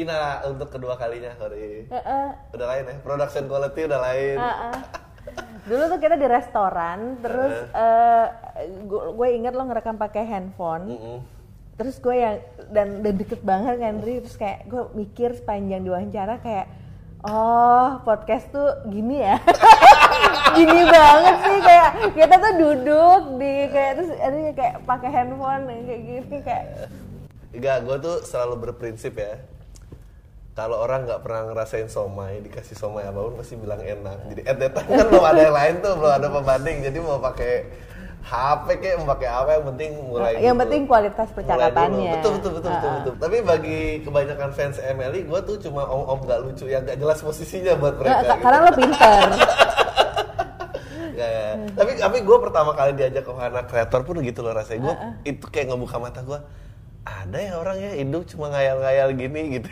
Gina untuk kedua kalinya sorry. Heeh. Udah lain ya, production quality udah lain. Heeh. Dulu tuh kita di restoran, terus eh, gue inget lo ngerekam pakai handphone. Mm-mm. Terus gue yang dan, dan deket banget kan, Ri. terus kayak gue mikir sepanjang diwawancara kayak oh podcast tuh gini ya, gini banget sih kayak kita tuh duduk di kayak terus ini kayak pakai handphone kayak gini kayak Enggak, gue tuh selalu berprinsip ya. Kalau orang nggak pernah ngerasain somai, dikasih somai apa pun pasti bilang enak. Jadi at that time kan belum ada yang lain tuh, belum ada pembanding. Jadi mau pakai HP kayak mau pakai apa yang penting mulai. yang dulu. penting kualitas percakapannya. Betul betul betul betul, Ah, ah. betul. Tapi bagi kebanyakan fans Emily, gue tuh cuma om-om gak lucu yang gak jelas posisinya buat mereka. Nggak, gitu. karena lo pinter. Ya, ya. Tapi tapi gue pertama kali diajak ke anak kreator pun gitu loh rasanya. Gue itu kayak ngebuka mata gue. Ada ya orang ya hidup cuma ngayal-ngayal gini gitu.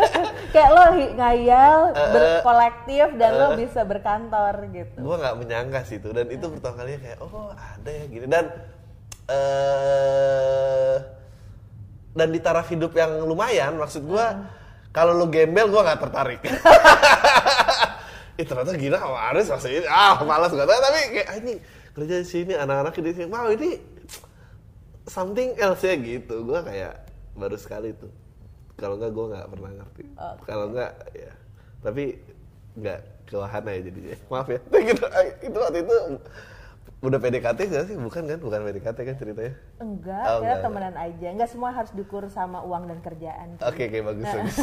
Kayak lo ngayal, Eh, eh. berkolektif dan lo Eh. bisa berkantor gitu. gue nggak menyangka sih itu dan itu pertama kali kayak oh ada ya gini dan eh dan di taraf hidup yang lumayan maksud gue kalau lu gembel gue nggak tertarik. Ih ternyata gila Aris masih ini ah malas gak tahu tapi kayak ah, ini kerja di sini anak-anak di sini wow ini something else ya gitu. Gue kayak baru sekali tuh. Kalau nggak gue nggak pernah ngerti. Kalau nggak ya. Tapi nggak ke wahana ya jadinya. Maaf ya. Gitu, itu waktu itu udah PDKT gak sih? Bukan kan? Bukan PDKT kan ceritanya? Enggak, Oh, enggak, temenan aja. Enggak semua harus dikur sama uang dan kerjaan. oke oke bagus bagus.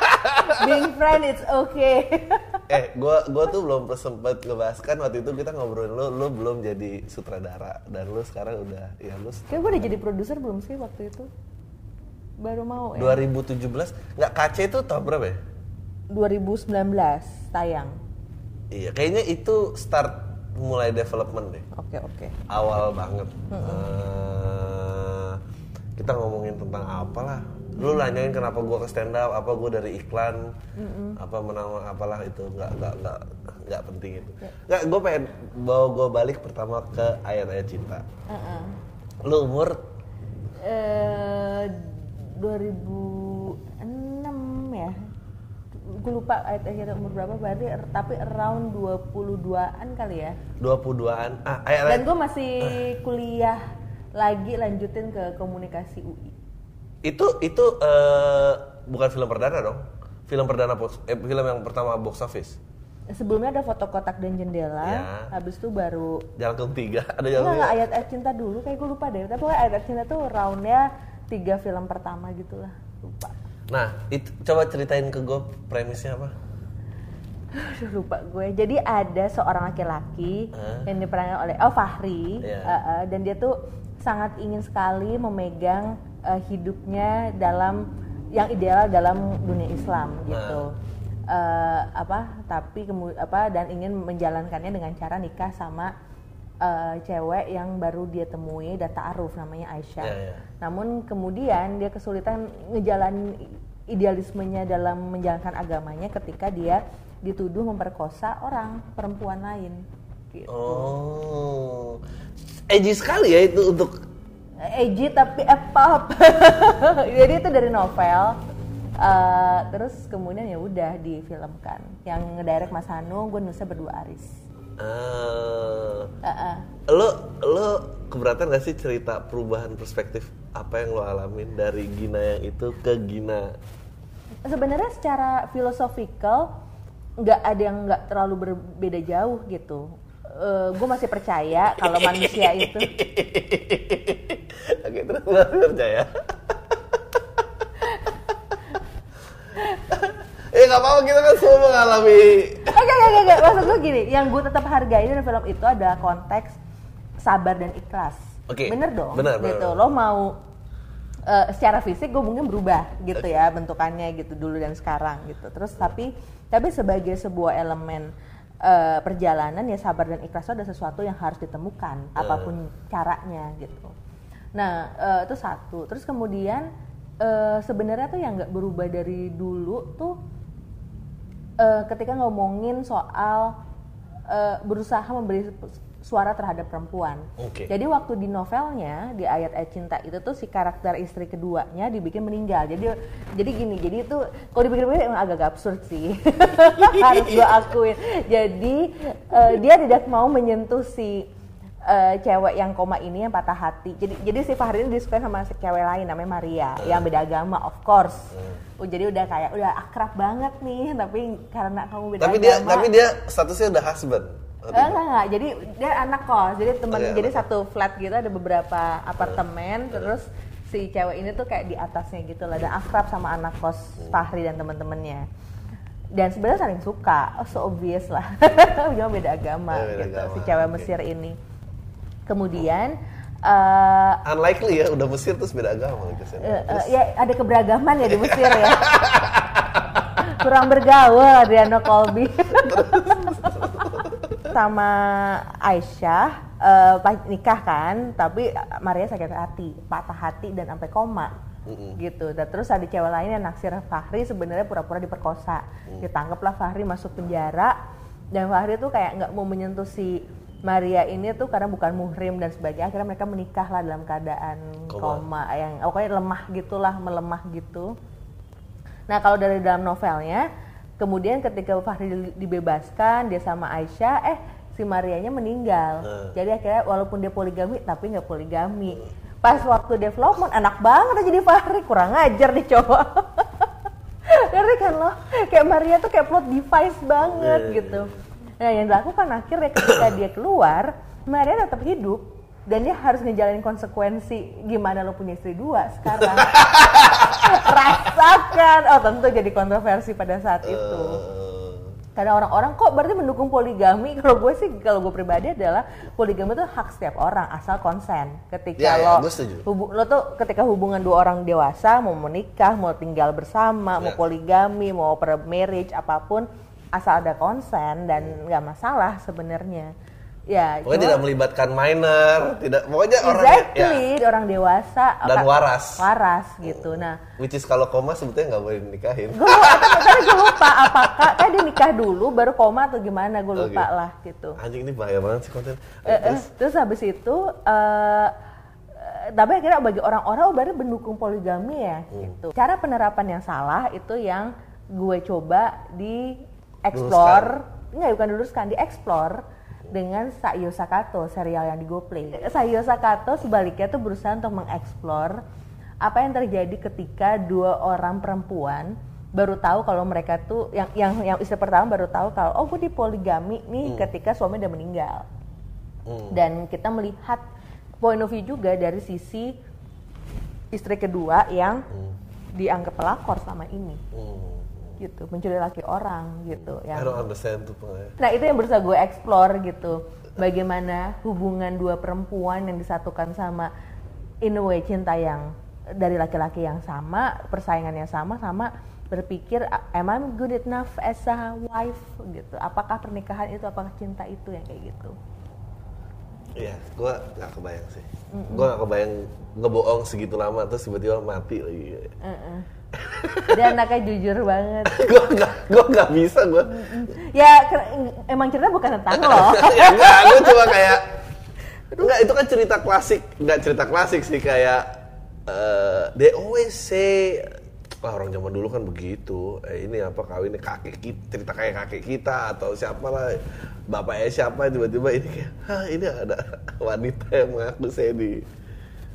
Being friend it's okay. Eh gua gua tuh belum sempat ngebahas kan waktu itu kita ngobrolin lu lu belum jadi sutradara dan lu sekarang udah ya lu Kayak gue udah jadi produser belum sih waktu itu? Baru mau ya. 2017 nggak KC itu tahun berapa ya 2019 tayang. iya kayaknya itu start mulai development deh Oke oke. awal banget Eh, kita ngomongin tentang apa lah lu nanyain kenapa gua ke stand up apa gua dari iklan apa menang apalah itu nggak nggak nggak nggak penting itu nggak gue pengen bawa gue balik pertama ke ayat-ayat cinta Heeh. lu umur Eh 2006 ya. Gue lupa ayat akhirnya umur berapa berarti tapi around 22-an kali ya. 22an ah Dan ayat-ayat gue masih kuliah lagi lanjutin ke komunikasi UI. Itu itu eh, bukan film perdana dong film perdana box, eh, film yang pertama box office Sebelumnya ada foto kotak dan jendela, Ya. habis itu baru jalan ke tiga ada jalan enggak, ayat-ayat cinta dulu, kayak gue lupa deh. Tapi pokoknya ayat-ayat cinta tuh roundnya tiga film pertama gitu lah, lupa. nah itu coba ceritain ke gue premisnya apa Aduh, lupa gue. Jadi ada seorang laki-laki Hah? yang diperankan oleh oh Fahri, Iya. eh, eh, dan dia tuh sangat ingin sekali memegang eh, hidupnya dalam yang ideal dalam dunia Islam gitu. Eh, apa? Tapi kemudian apa? Dan ingin menjalankannya dengan cara nikah sama eh, cewek yang baru dia temui dan ta'aruf namanya Aisyah. Iya, iya. Namun kemudian dia kesulitan ngejalan idealismenya dalam menjalankan agamanya ketika dia dituduh memperkosa orang perempuan lain. Gitu. Oh, edgy sekali ya itu untuk Edgy tapi eh, pop. Jadi itu dari novel. Eh, terus kemudian ya udah difilmkan. Yang ngedirect Mas Hanu, gue nusa berdua Aris. eh Eh, eh. lo lo keberatan gak sih cerita perubahan perspektif apa yang lo alamin dari Gina yang itu ke Gina Sebenarnya secara filosofikal nggak ada yang nggak terlalu berbeda jauh gitu. gue masih percaya kalau manusia itu Oke lo percaya Eh nggak apa-apa kita kan semua mengalami Enggak, enggak, enggak, enggak. Maksud gue gini, yang gue tetap hargai dari film itu adalah konteks sabar dan ikhlas. Oke, Bener dong. bener, bener, gitu. bener. Lo mau eh, secara fisik gue mungkin berubah gitu ya bentukannya gitu dulu dan sekarang gitu. Terus tapi tapi sebagai sebuah elemen eh, perjalanan ya sabar dan ikhlas itu ada sesuatu yang harus ditemukan apa pun caranya gitu. Nah eh, itu satu. Terus kemudian eh, sebenarnya tuh yang nggak berubah dari dulu tuh eh, ketika ngomongin soal eh, berusaha memberi suara terhadap perempuan. Oke. Jadi waktu di novelnya di ayat-ayat cinta itu tuh si karakter istri keduanya dibikin meninggal. Jadi jadi gini, jadi itu kalau dipikir-pikir emang agak absurd sih. Harus gue akuin. Jadi eh, dia tidak mau menyentuh si eh, cewek yang koma ini yang patah hati. Jadi jadi si Fahri ini disukai sama si cewek lain namanya Maria yang beda agama of course. Oh, jadi udah kayak udah akrab banget nih, tapi karena kamu beda Tapi dia agama. tapi dia statusnya udah husband. Oh, Eh, enggak, enggak. Jadi dia anak kos. Jadi teman Oke, jadi anak satu flat gitu ada beberapa apartemen terus si cewek ini tuh kayak di atasnya gitu lah dan akrab sama anak kos Fahri dan teman-temannya. Dan sebenarnya saling suka. Oh, so obvious lah. Cuma beda agama Ya, beda gitu agama, si cewek oke. Mesir ini. Kemudian eh Unlikely ya, udah Mesir terus beda agama lagi eh, eh, ya ada keberagaman ya di Mesir ya. Kurang bergaul Adriano Colby. sama Aisyah pas nikah kan, tapi Maria sakit hati, patah hati dan sampai koma. gitu. Dan terus ada cewek lain yang naksir Fahri sebenarnya pura-pura diperkosa. Ditangkaplah Fahri masuk penjara dan Fahri tuh kayak nggak mau menyentuh si Maria ini tuh karena bukan muhrim dan sebagainya. Akhirnya mereka menikah lah dalam keadaan Koma. koma, yang pokoknya lemah gitulah, melemah gitu. Nah kalau dari dalam novelnya, kemudian ketika Fahri dibebaskan, dia sama Aisyah, eh si Marianya meninggal. Hmm. Jadi akhirnya walaupun dia poligami, tapi nggak poligami. Pas waktu development, enak banget aja jadi Fahri, kurang ajar nih cowok. Ngerti kan lo? Kayak Maria tuh kayak plot device banget Iya, iya, gitu. Nah yang dilakukan akhirnya ketika dia keluar, Maria tetap hidup. Dan dia harus ngejalanin konsekuensi gimana lo punya istri dua sekarang. Rasakan. Oh tentu jadi kontroversi pada saat itu. Eh, Karena orang-orang kok berarti mendukung poligami? Kalau gue sih, kalau gue pribadi adalah poligami itu hak setiap orang asal konsen. Ketika Ya, ya, lo, setuju. hubu- lo tuh ketika hubungan dua orang dewasa mau menikah, mau tinggal bersama, mau Ya. poligami, mau per marriage apa pun, asal ada konsen dan nggak masalah sebenarnya. Ya, Pokoknya cuma- tidak melibatkan minor, tidak pokoknya orang exactly ya, orang dewasa Dan apa- waras. waras gitu. Nah, which is kalau koma sebetulnya nggak boleh dinikahin. gue gue lupa apakah kan dia nikah dulu baru koma atau gimana gue lupa Oke. lah gitu. Anjing ini bahaya banget sih konten. Eh, eh, Terus, terus habis itu eh eh, tapi akhirnya bagi orang-orang oh berarti mendukung poligami ya Hmm. gitu. Cara penerapan yang salah itu yang gue coba di explore, enggak bukan diluruskan, di explore dengan Sayo Sakato serial yang di GoPlay. Sayo Sakato sebaliknya tuh berusaha untuk mengeksplor apa yang terjadi ketika dua orang perempuan baru tahu kalau mereka tuh yang yang yang istri pertama baru tahu kalau oh gue di poligami nih ketika suami udah meninggal. Hmm, dan kita melihat point of view juga dari sisi istri kedua yang dianggap pelakor selama ini. Hmm. Gitu mencuri laki orang gitu I yang don't understand tuh pengen. nah itu yang berusaha gue explore gitu bagaimana hubungan dua perempuan yang disatukan sama in a way cinta yang dari laki-laki yang sama persaingan yang sama sama berpikir am I good enough as a wife gitu apakah pernikahan itu apakah cinta itu yang kayak gitu Iya, gua nggak kebayang sih. Gua nggak kebayang ngebohong segitu lama terus tiba-tiba mati lagi. Heeh. Dia anaknya jujur banget. gua nggak, gua nggak bisa gua. Ya emang cerita bukan tentang lo. ya enggak, gua cuma kayak enggak itu kan cerita klasik, enggak cerita klasik sih kayak eh they always say Wah orang zaman dulu kan begitu, eh, ini apa kawin kakek kita, cerita kayak kakek kita atau siapa lah, bapaknya siapa tiba-tiba ini kayak, Hah, ini ada wanita yang mengaku saya di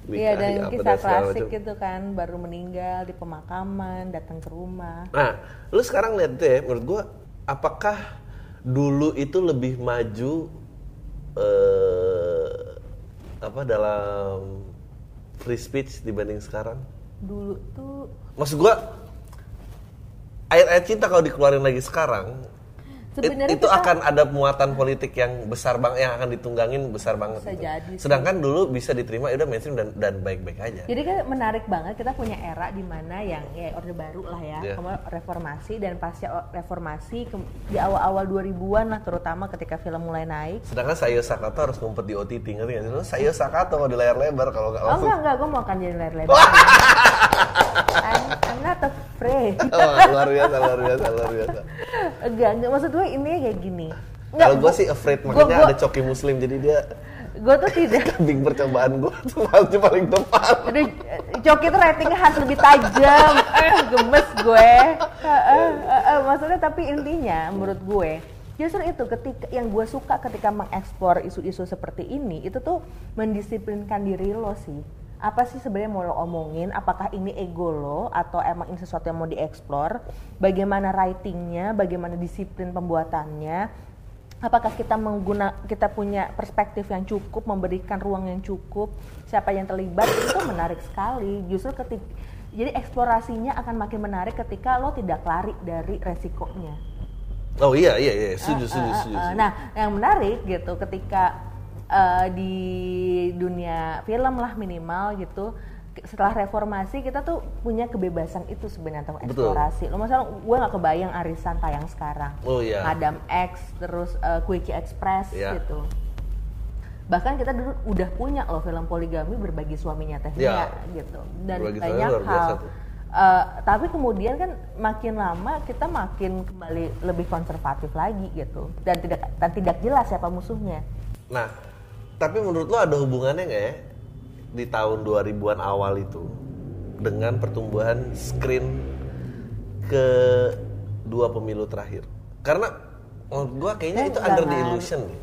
Iya dan apa kisah klasik macam. gitu kan baru meninggal di pemakaman datang ke rumah. Nah, lu sekarang lihat deh, menurut gua, apakah dulu itu lebih maju eh apa dalam free speech dibanding sekarang? Dulu tuh Maksud gua, ayat-ayat cinta kalau dikeluarin lagi sekarang, Sebenarnya itu kita- akan ada muatan politik yang besar banget, yang akan ditunggangin besar banget. Bisa gitu. jadi. Sedangkan dulu bisa diterima, ya udah mainstream dan dan baik-baik aja. jadi kan menarik banget kita punya era di mana yang ya orde baru lah ya, kemudian reformasi dan pasca reformasi ke- di awal-awal 2000-an lah terutama ketika film mulai naik. Sedangkan Sayo Sakato harus ngumpet di OTT, ngerti nggak sih? Lu Sayo Sakato kalau di layar lebar, kalau nggak Oh enggak enggak, gue mau akan jadi layar lebar. I'm, I'm not afraid. Wah, luar biasa, luar biasa, luar biasa. enggak, enggak maksud gue ini kayak gini. Kalau gue sih afraid makanya gua- ada coki muslim jadi dia gue tuh tidak kambing percobaan gue tuh pasti paling depan. Aduh, Coki tuh ratingnya harus lebih tajam. Eh, gemes gue. Heeh, heeh, maksudnya tapi intinya menurut gue justru itu ketika yang gue suka ketika mengeksplor isu-isu seperti ini itu tuh mendisiplinkan diri lo sih. Apa sih sebenarnya mau lo omongin? Apakah ini ego lo atau emang ini sesuatu yang mau dieksplor? Bagaimana writingnya? Bagaimana disiplin pembuatannya? apakah kita mengguna kita punya perspektif yang cukup memberikan ruang yang cukup siapa yang terlibat itu menarik sekali justru ketika jadi eksplorasinya akan makin menarik ketika lo tidak lari dari resikonya Oh iya iya iya, setuju Uh, setuju setuju. uh. setuju. nah yang menarik gitu ketika uh, di dunia film lah minimal gitu. Setelah reformasi kita tuh punya kebebasan itu sebenarnya untuk eksplorasi. Lo masalah gue nggak kebayang arisan tayang sekarang. Oh iya. Madam X terus uh, Quickie Express Iya. gitu. Bahkan kita dulu udah punya loh film poligami berbagi suaminya teh Iya. Nia, gitu. Dan Berbagi banyak hal. Uh, tapi kemudian kan makin lama kita makin kembali lebih konservatif lagi gitu. Dan tidak dan tidak jelas siapa musuhnya. Nah, tapi menurut lo ada hubungannya nggak ya di tahun 2000-an awal itu dengan pertumbuhan screen ke dua pemilu terakhir? Karena menurut gua kayaknya Eh, itu under the illusion nih.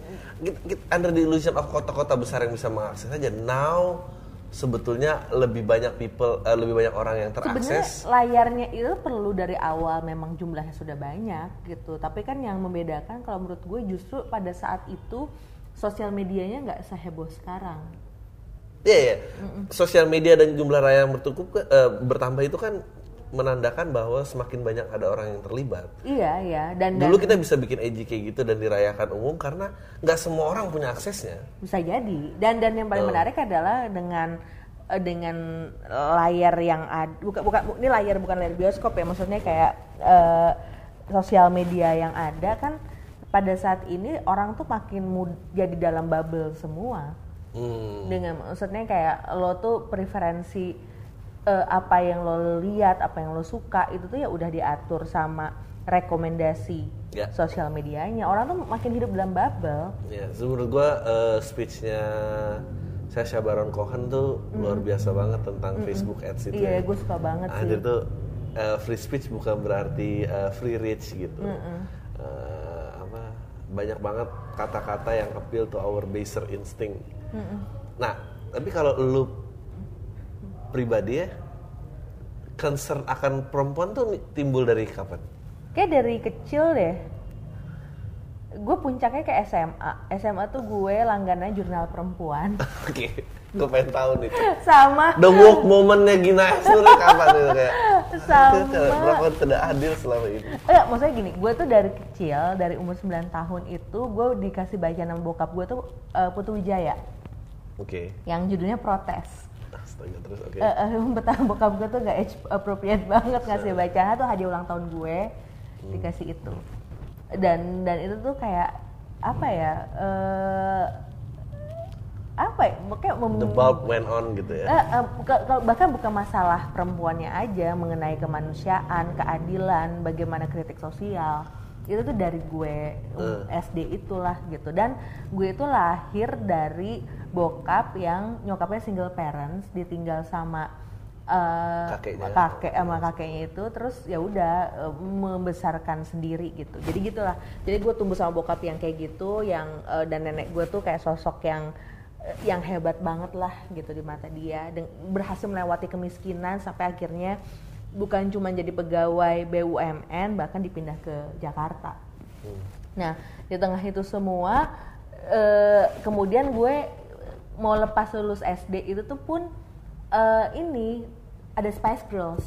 Under the illusion of kota-kota besar yang bisa mengakses aja. Now sebetulnya lebih banyak people, eh, lebih banyak orang yang sebenarnya terakses. layarnya itu perlu dari awal memang jumlahnya sudah banyak gitu tapi kan yang membedakan kalau menurut gue justru pada saat itu sosial medianya nggak seheboh sekarang Iya, iya. Sosial media dan jumlah raya yang bertukuk eh, bertambah itu kan menandakan bahwa semakin banyak ada orang yang terlibat. iya iya dan, Dulu dan kita bisa bikin edgy kayak gitu dan dirayakan umum karena nggak semua orang punya aksesnya. bisa jadi dan dan yang paling Oh. menarik adalah dengan eh, dengan layar yang ada bukan bukan bu- ini layar bukan layar bioskop ya maksudnya kayak eh, sosial media yang ada kan pada saat ini orang tuh makin mud- jadi dalam bubble semua Hmm. dengan maksudnya kayak lo tuh preferensi eh, apa yang lo lihat apa yang lo suka itu tuh ya udah diatur sama rekomendasi Ya. sosial medianya orang tuh makin hidup dalam bubble Ya, so menurut gua eh, speechnya Sacha Baron Cohen tuh luar biasa banget tentang Facebook Ads itu. iya ya. gue suka banget sih Anjir tuh eh, free speech bukan berarti eh, free reach gitu. Eh, apa banyak banget kata-kata yang appeal to our baser instinct. Nah, tapi kalau lu pribadi ya concern akan perempuan tuh timbul dari kapan? kayak dari kecil deh. Gue puncaknya ke SMA SMA tuh gue langganan jurnal perempuan. Oke, gue pengen tahu nih. sama The woke momennya Gina sebenarnya kapan itu kayak? Sama. Itu Perlakuan tidak adil selama ini. Enggak, maksudnya gini, gue tuh dari kecil, dari umur 9 tahun itu gue dikasih baca nama bokap gue tuh eh, Putu Wijaya Oke. yang judulnya Protes. Astaga terus oke. Eh, eh, betapa bokap gue tuh gak age appropriate banget ngasih bacaan tuh hadiah ulang tahun gue dikasih itu dan dan itu tuh kayak apa ya eh apa ya kayak mem- The bulb went on gitu ya. Eh, eh, buka- kalau- bahkan bukan masalah perempuannya aja mengenai kemanusiaan, keadilan, bagaimana kritik sosial itu tuh dari gue um, SD itulah gitu dan gue itu lahir dari bokap yang nyokapnya single parents ditinggal sama eh, Kakeknya. kakek sama kakeknya itu terus ya udah eh, membesarkan sendiri gitu jadi gitulah jadi gue tumbuh sama bokap yang kayak gitu yang eh, dan nenek gue tuh kayak sosok yang eh, yang hebat banget lah gitu di mata dia. Berhasil melewati kemiskinan sampai akhirnya bukan cuma jadi pegawai BUMN bahkan dipindah ke Jakarta. Nah di tengah itu semua eh, kemudian gue mau lepas lulus SD itu tuh pun eh, ini ada Spice Girls.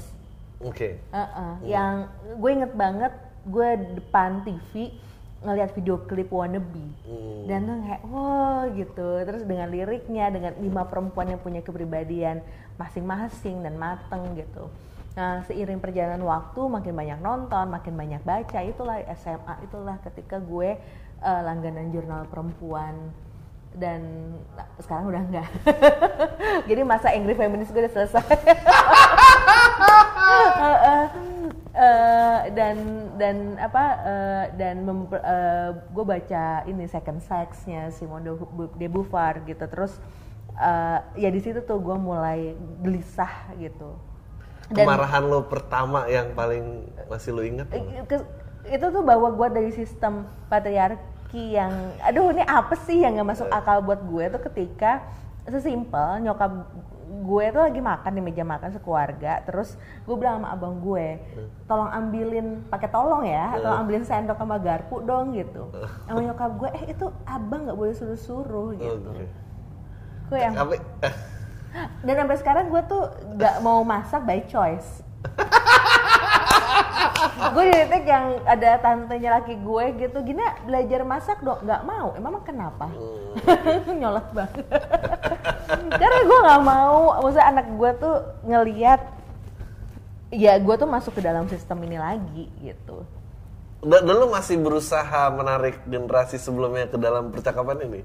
Oke. Heeh, yang gue inget banget gue depan TV ngelihat video klip Wannabe. Hmm. dan tuh kayak wah gitu. Terus dengan liriknya dengan lima perempuan yang punya kepribadian masing-masing dan mateng gitu. Nah seiring perjalanan waktu makin banyak nonton makin banyak baca itulah SMA itulah ketika gue eh, langganan jurnal perempuan. Dan nah, sekarang udah enggak. Jadi masa angry feminis gue udah selesai Eh, dan dan apa eh, dan gue baca ini Second Sex-nya Simone de, de Beauvoir gitu. Terus eh, ya di situ tuh gue mulai gelisah gitu. Dan- Kemarahan lo pertama yang paling masih lo inget? Eh, ke- itu tuh bahwa gue dari sistem patriarki yang aduh ini apa sih yang nggak masuk akal buat gue tuh ketika sesimpel nyokap gue tuh lagi makan di meja makan sekeluarga terus gue bilang sama abang gue tolong ambilin pakai tolong ya tolong ambilin sendok sama garpu dong gitu. Sama nyokap gue eh itu abang nggak boleh suruh-suruh gitu. Oke. gue yang eh, dan sampai sekarang gue tuh nggak mau masak by choice. Gue di titik yang ada tantenya laki gue gitu gini belajar masak dong. Nggak mau emang kenapa? Nyolot banget karena gue nggak mau maksudnya anak gue tuh ngeliat ya gue tuh masuk ke dalam sistem ini lagi gitu dan, lo masih berusaha menarik generasi sebelumnya ke dalam percakapan ini?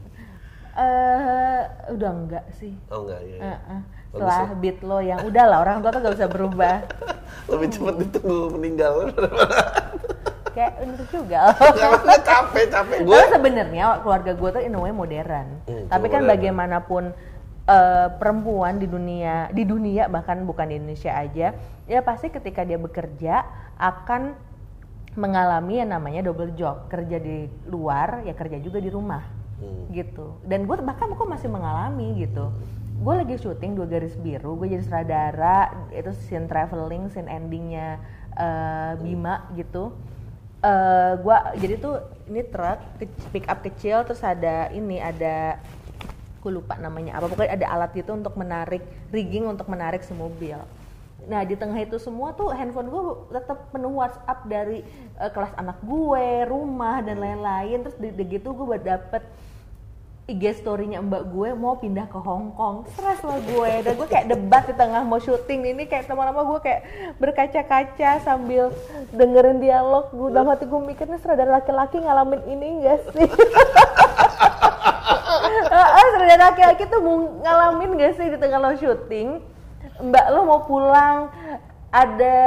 eh udah enggak sih Oh enggak, ya. ya. Heeh. setelah beat lo yang udah lah orang tua tuh gak bisa berubah Lebih cepat ditunggu meninggal. kayak bener juga Karena capek, capek. Gue Tapi sebenarnya keluarga gue tuh in a way modern. Hmm, Tapi kan modern. bagaimanapun eh, perempuan di dunia di dunia bahkan bukan di Indonesia aja, ya pasti ketika dia bekerja akan mengalami yang namanya double job, kerja di luar ya kerja juga di rumah. Hmm. Gitu. Dan gue bahkan gue masih mengalami gitu. Gue lagi syuting dua garis biru, gue jadi sutradara, itu scene traveling, scene endingnya eh, Bima gitu eh gua jadi tuh ini truk pick up kecil terus ada ini ada aku lupa namanya apa. Pokoknya ada alat gitu untuk menarik rigging untuk menarik si mobil. Nah di tengah itu semua tuh handphone gue tetap penuh WhatsApp dari eh, kelas anak gue rumah dan lain-lain. Terus di, di gitu gue dapet IG story-nya mbak gue mau pindah ke Hong Kong. Stres lah gue. Dan gue kayak debat di tengah mau syuting ini. Kayak lama-lama gue kayak berkaca-kaca sambil dengerin dialog. Gue dalam hati gue mikirnya sutradara laki-laki ngalamin ini enggak sih Ah, sutradara laki-laki tuh ngalamin gak sih di tengah lo syuting? Mbak lo mau pulang ada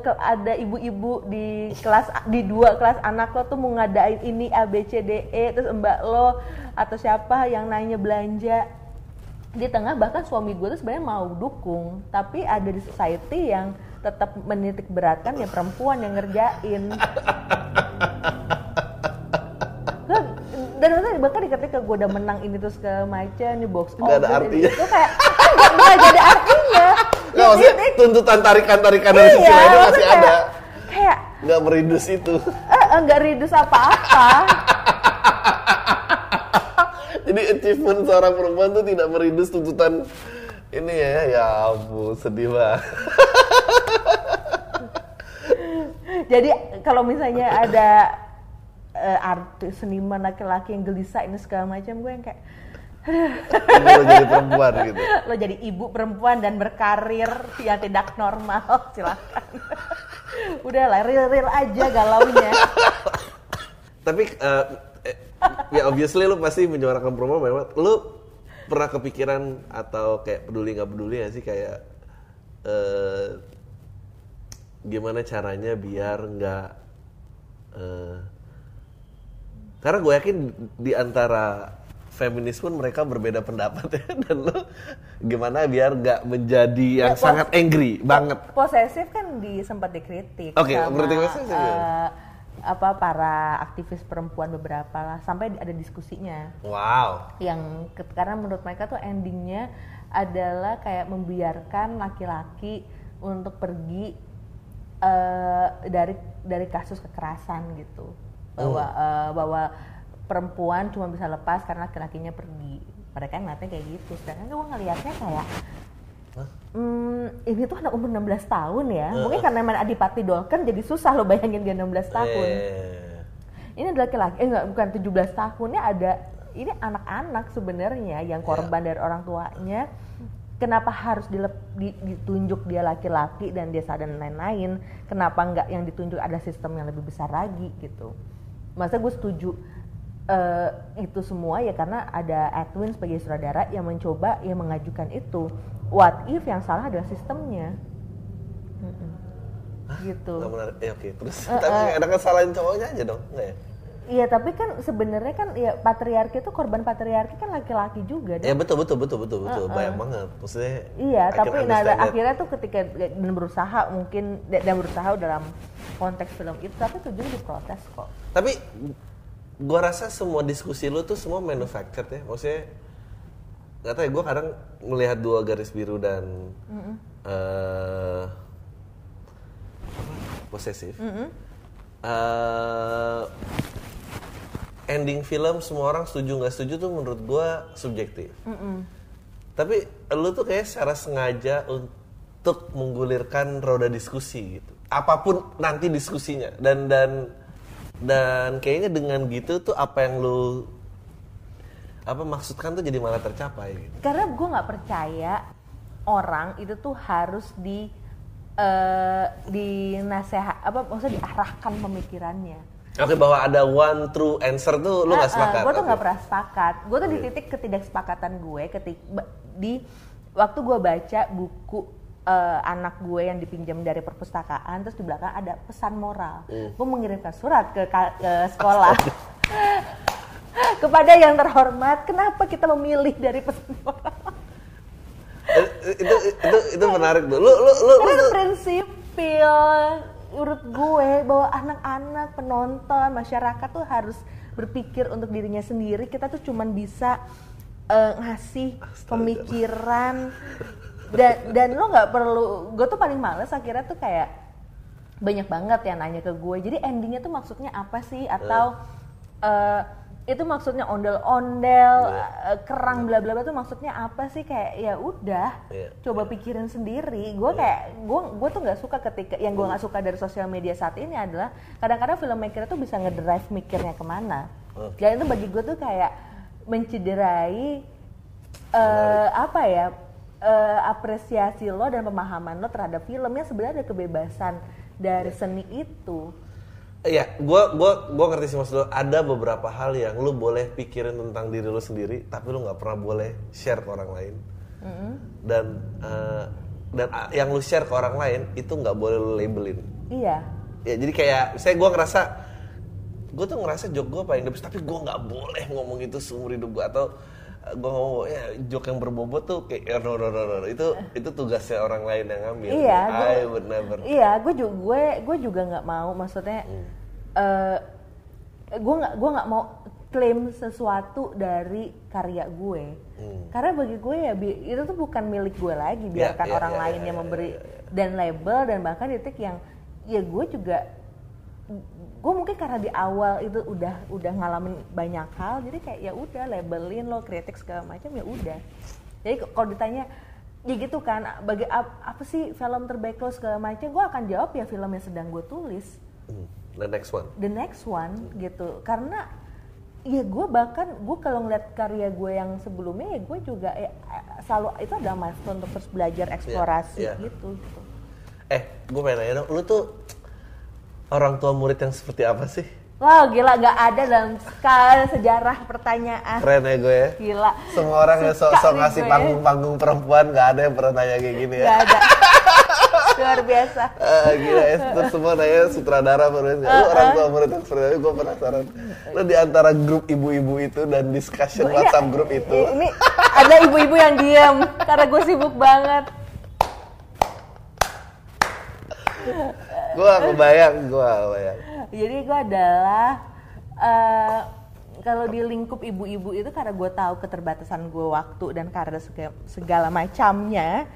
ke- ada ibu-ibu di kelas di dua kelas anak lo tuh mau ngadain ini A B C D E terus mbak lo atau siapa yang nanya belanja. Di tengah bahkan suami gue tuh sebenarnya mau dukung tapi ada di society yang tetap menitik beratkan ya perempuan yang ngerjain dan maksudnya bahkan di ketika gue udah menang ini terus ke macam nih box Nggak ada office, artinya. itu kayak kan nggak nggak jadi artinya Nggak, maksudnya Titik- tuntutan tarikan-tarikan dari sisi iya, lainnya masih maksudnya ada. kayak, Nggak meridus itu. eh, eh, nggak ridus apa-apa Jadi achievement seorang perempuan tuh tidak meridus tuntutan ini ya, ya ampun sedih banget. jadi kalau misalnya ada eh, artis seniman laki-laki yang gelisah ini segala macam gue yang kayak lo jadi perempuan gitu. lo jadi ibu perempuan dan berkarir yang tidak normal. Silakan. Udah lah real real aja galaunya. Tapi eh, eh, ya obviously lu pasti menyuarakan perempuan memang. Lu pernah kepikiran atau kayak peduli nggak peduli ya sih kayak eh, gimana caranya biar nggak eh, karena gue yakin di antara feminis pun mereka berbeda pendapat ya. Dan lu gimana biar nggak menjadi yang Ya, sangat angry banget. Posesif kan di sempat dikritik Oke, sama, berarti posesif eh, apa para aktivis perempuan beberapa lah. Sampai ada diskusinya. Wow. Yang karena menurut mereka tuh endingnya adalah kayak membiarkan laki-laki untuk pergi eh, dari dari kasus kekerasan gitu bahwa eh, bahwa perempuan cuma bisa lepas karena laki-lakinya pergi mereka ngeliatnya kayak gitu sedangkan gue ngeliatnya kayak Hmm, ini tuh anak umur 16 tahun ya. Mungkin karena main Adipati Dolken jadi susah lo bayangin dia 16 tahun. Eh, Ini adalah laki-laki, eh enggak, bukan 17 tahunnya ada, ini anak-anak sebenarnya yang korban dari orang tuanya. Kenapa harus dilep- di- ditunjuk dia laki-laki dan dia sadar dan lain-lain? Kenapa enggak yang ditunjuk ada sistem yang lebih besar lagi gitu? Masa gue setuju eh, itu semua ya karena ada Edwin sebagai sutradara yang mencoba yang mengajukan itu. What if yang salah adalah sistemnya? Mm-mm. gitu. Nggak menarik. Ya oke, terus tapi ada kesalahan cowoknya aja dong, nggak ya? Iya tapi kan sebenarnya kan ya patriarki itu korban patriarki kan laki-laki juga Ya dong. betul betul betul betul betul banyak banget. Maksudnya Iya, I tapi nah that. akhirnya tuh ketika dan berusaha mungkin dan berusaha dalam konteks film itu tapi tujuan diprotes kok. Tapi gua rasa semua diskusi lu tuh semua manufactured ya. Maksudnya nggak tahu ya, gue kadang melihat dua garis biru dan eh, apa, posesif. Eh, ending film semua orang setuju nggak setuju tuh menurut gua subjektif. Tapi lu tuh kayak secara sengaja untuk menggulirkan roda diskusi gitu. Apa pun nanti diskusinya dan dan dan kayaknya dengan gitu tuh apa yang lu apa maksudkan tuh jadi malah tercapai gitu. Karena gue nggak percaya orang itu tuh harus di eh di nasehat apa maksudnya diarahkan pemikirannya. Oke bahwa ada one true answer tuh lu nggak sepakat. gue tuh nggak pernah sepakat. Gue tuh di titik ketidaksepakatan gue ketik di waktu gue baca buku eh, anak gue yang dipinjam dari perpustakaan, terus di belakang ada pesan moral. Hmm. Gue mengirimkan surat ke, ke sekolah kepada yang terhormat. Kenapa kita memilih dari pesan moral? Eh, itu itu itu menarik tuh. Lu lu lu, lu Karena tuh- prinsipil menurut gue bahwa anak-anak penonton masyarakat tuh harus berpikir untuk dirinya sendiri. Kita tuh cuman bisa eh, ngasih pemikiran dan dan lo nggak perlu. Gue tuh paling males akhirnya tuh kayak banyak banget yang nanya ke gue. Jadi endingnya tuh maksudnya apa sih? Atau eh, itu maksudnya ondel-ondel, eh, kerang bla bla bla tuh maksudnya apa sih? Kayak ya udah Iya. coba pikirin sendiri. Gue kayak gue gue tuh nggak suka ketika yang gue nggak suka dari sosial media saat ini adalah kadang-kadang filmmaker itu bisa ngedrive mikirnya ke mana. Dan itu bagi gue tuh kayak mencederai eh, apa ya eh, apresiasi lo dan pemahaman lo terhadap filmnya sebenarnya ada kebebasan dari seni itu Iya, gua gua gua ngerti sih maksud lu. Ada beberapa hal yang lu boleh pikirin tentang diri lu sendiri, tapi lu nggak pernah boleh share ke orang lain. Dan eh, dan ah, yang lu share ke orang lain itu nggak boleh lu labelin. iya Ya jadi kayak saya gua ngerasa gue tuh ngerasa joke gue paling the best, tapi gue nggak boleh ngomong itu seumur hidup gue atau eh, gua ngomong ya joke yang berbobot tuh kayak eh, no, no, no, no, itu itu tugasnya orang lain yang ngambil. Iya, I gua- would never. Iya, gue juga gue gue juga nggak mau, maksudnya eh gue nggak gue nggak mau klaim sesuatu dari karya gue, karena bagi gue ya itu tuh bukan milik gue lagi, biarkan iya, orang iya, lain iya, yang iya, memberi dan label dan bahkan di titik yang ya gue juga gue mungkin karena di awal itu udah udah ngalamin banyak hal jadi kayak ya udah labelin lo kritik segala macam ya udah jadi kalau ditanya ya gitu kan bagi ap- apa sih film terbaik lo segala macam gue akan jawab ya film yang sedang gue tulis Hmm, The next one. the next one gitu karena ya gue bahkan gue kalau ngeliat karya gue yang sebelumnya ya gue juga ya, selalu itu adalah milestone untuk terus belajar eksplorasi iya. gitu, gitu. Eh, gue pengen nanya dong, lu tuh orang tua murid yang seperti apa sih? Wah gila gak ada dalam skala sejarah pertanyaan. Keren ya gue ya. Gila. Semua orang yang sok-sok ngasih gue. panggung-panggung perempuan gak ada yang pernah nanya kayak gini ya. Gak ada. Luar biasa. Ah, gila ya, terus semua nanya sutradara penulis Uh, Lu orang tua murid yang seperti itu, gue penasaran. Lu di antara grup ibu-ibu itu dan discussion Gua- WhatsApp iya, grup itu. Ini ada ibu-ibu yang diem Karena gue sibuk banget Gue kebayang, gue kebayang. Jadi gue adalah eh, Kalau di lingkup ibu-ibu itu karena gue tahu keterbatasan gue waktu dan karena sega- segala macamnya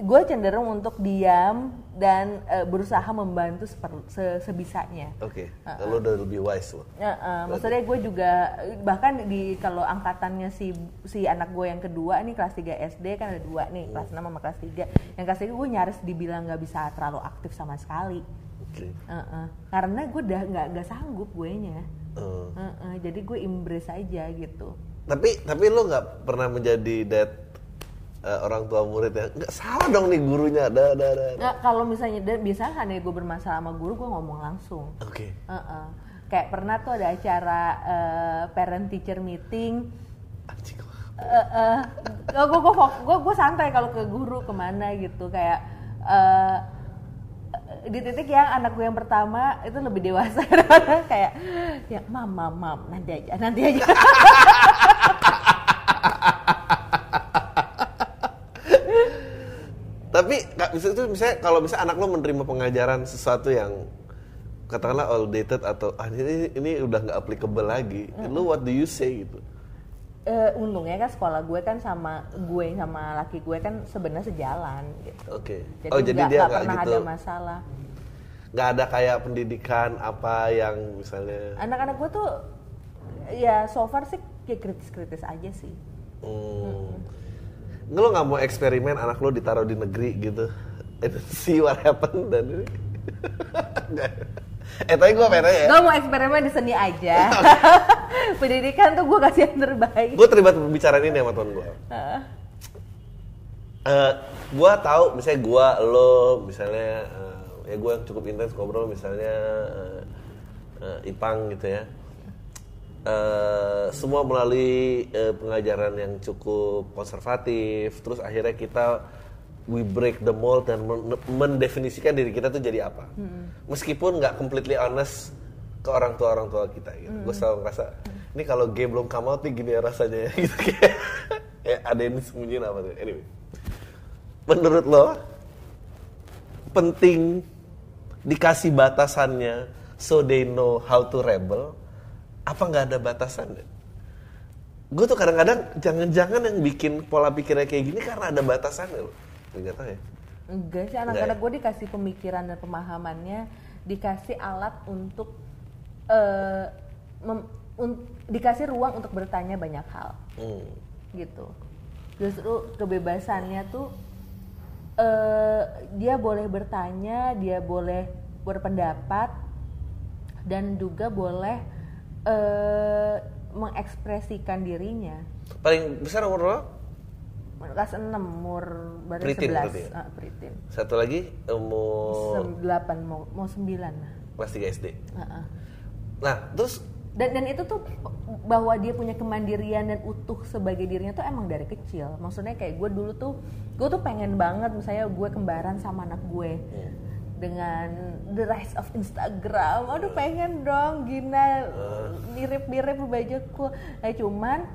gue cenderung untuk diam dan eh, berusaha membantu seper- se- sebisanya. Oke, lu udah lebih wise lo Ya, eh, maksudnya gue juga bahkan di kalau angkatannya si si anak gue yang kedua nih kelas 3 SD kan ada dua nih kelas 6 sama kelas 3 yang kelas 3 gue nyaris dibilang nggak bisa terlalu aktif sama sekali. Oke. Eh, eh. karena gue udah nggak nggak sanggup gue nya. Eh, jadi gue embrace aja gitu. Tapi tapi lu gak pernah menjadi that eh, orang tua murid ya? Gak salah dong nih gurunya, dah dah dah Nggak, kalau misalnya dan biasanya kan gue bermasalah sama guru gue ngomong langsung. Oke. Eh, eh. kayak pernah tuh ada acara eh, parent teacher meeting. Anjing eh eh, gue gue gue gue santai kalau ke guru ke mana gitu. Kayak eh di titik yang anak gue yang pertama itu lebih dewasa. Kayak ya mam mam mam nanti aja nanti aja Tapi itu misalnya kalau misalnya anak lo menerima pengajaran sesuatu yang katakanlah outdated atau ah, ini ini udah nggak applicable lagi, lo what do you say gitu? Eh, untungnya kan sekolah gue kan sama gue sama laki gue kan sebenarnya sejalan gitu Oke. jadi oh jadi nggak- dia nggak pernah gitu, ada masalah nggak ada kayak pendidikan apa yang misalnya. anak-anak gue tuh ya so far sih kayak kritis-kritis aja sih Hmm. Lo nggak mau eksperimen anak lo ditaruh di negeri gitu, and see what happen dan ini. Eh tapi gue pengen ya. gue mau eksperimen di seni aja pendidikan tuh gue kasih yang terbaik Gue terlibat pembicaraan ini sama temen gue. Heeh. Eh, gue tahu misalnya gue lo misalnya eh, ya gue yang cukup intens ngobrol misalnya eh, eh, Ipang gitu ya Eh, semua melalui eh, pengajaran yang cukup konservatif. Terus akhirnya kita we break the mold dan men- mendefinisikan diri kita tuh jadi apa. Meskipun nggak completely honest ke orang tua orang tua kita gitu. Gue selalu ngerasa ini kalau game belum come out nih gini ya rasanya. Ya gitu kayak ya, ada yang disembunyiin apa tuh. Anyway. Menurut lo penting dikasih batasannya so they know how to rebel apa nggak ada batasannya gue tuh kadang-kadang jangan-jangan yang bikin pola pikirnya kayak gini karena ada batasannya loh. Nggak tahu ya. Enggak sih anak-anak gue dikasih pemikiran dan pemahamannya dikasih alat untuk eh, mem- un- dikasih ruang untuk bertanya banyak hal. Hmm. gitu. Justru kebebasannya tuh eh dia boleh bertanya dia boleh berpendapat dan juga boleh eh mengekspresikan dirinya. Paling besar umur lo? Kelas 6 umur baru Pritin 11 berarti ya? ah, Pritin. Satu lagi umur Sem- 8 mau mau 9 lah. Kelas 3 SD Heeh. nah terus? Dan dan itu tuh bahwa dia punya kemandirian dan utuh sebagai dirinya tuh emang dari kecil. Maksudnya kayak gue dulu tuh gue tuh pengen banget misalnya gue kembaran sama anak gue dengan the rise of Instagram. Aduh pengen dong gina mirip-mirip bajuku nah cuman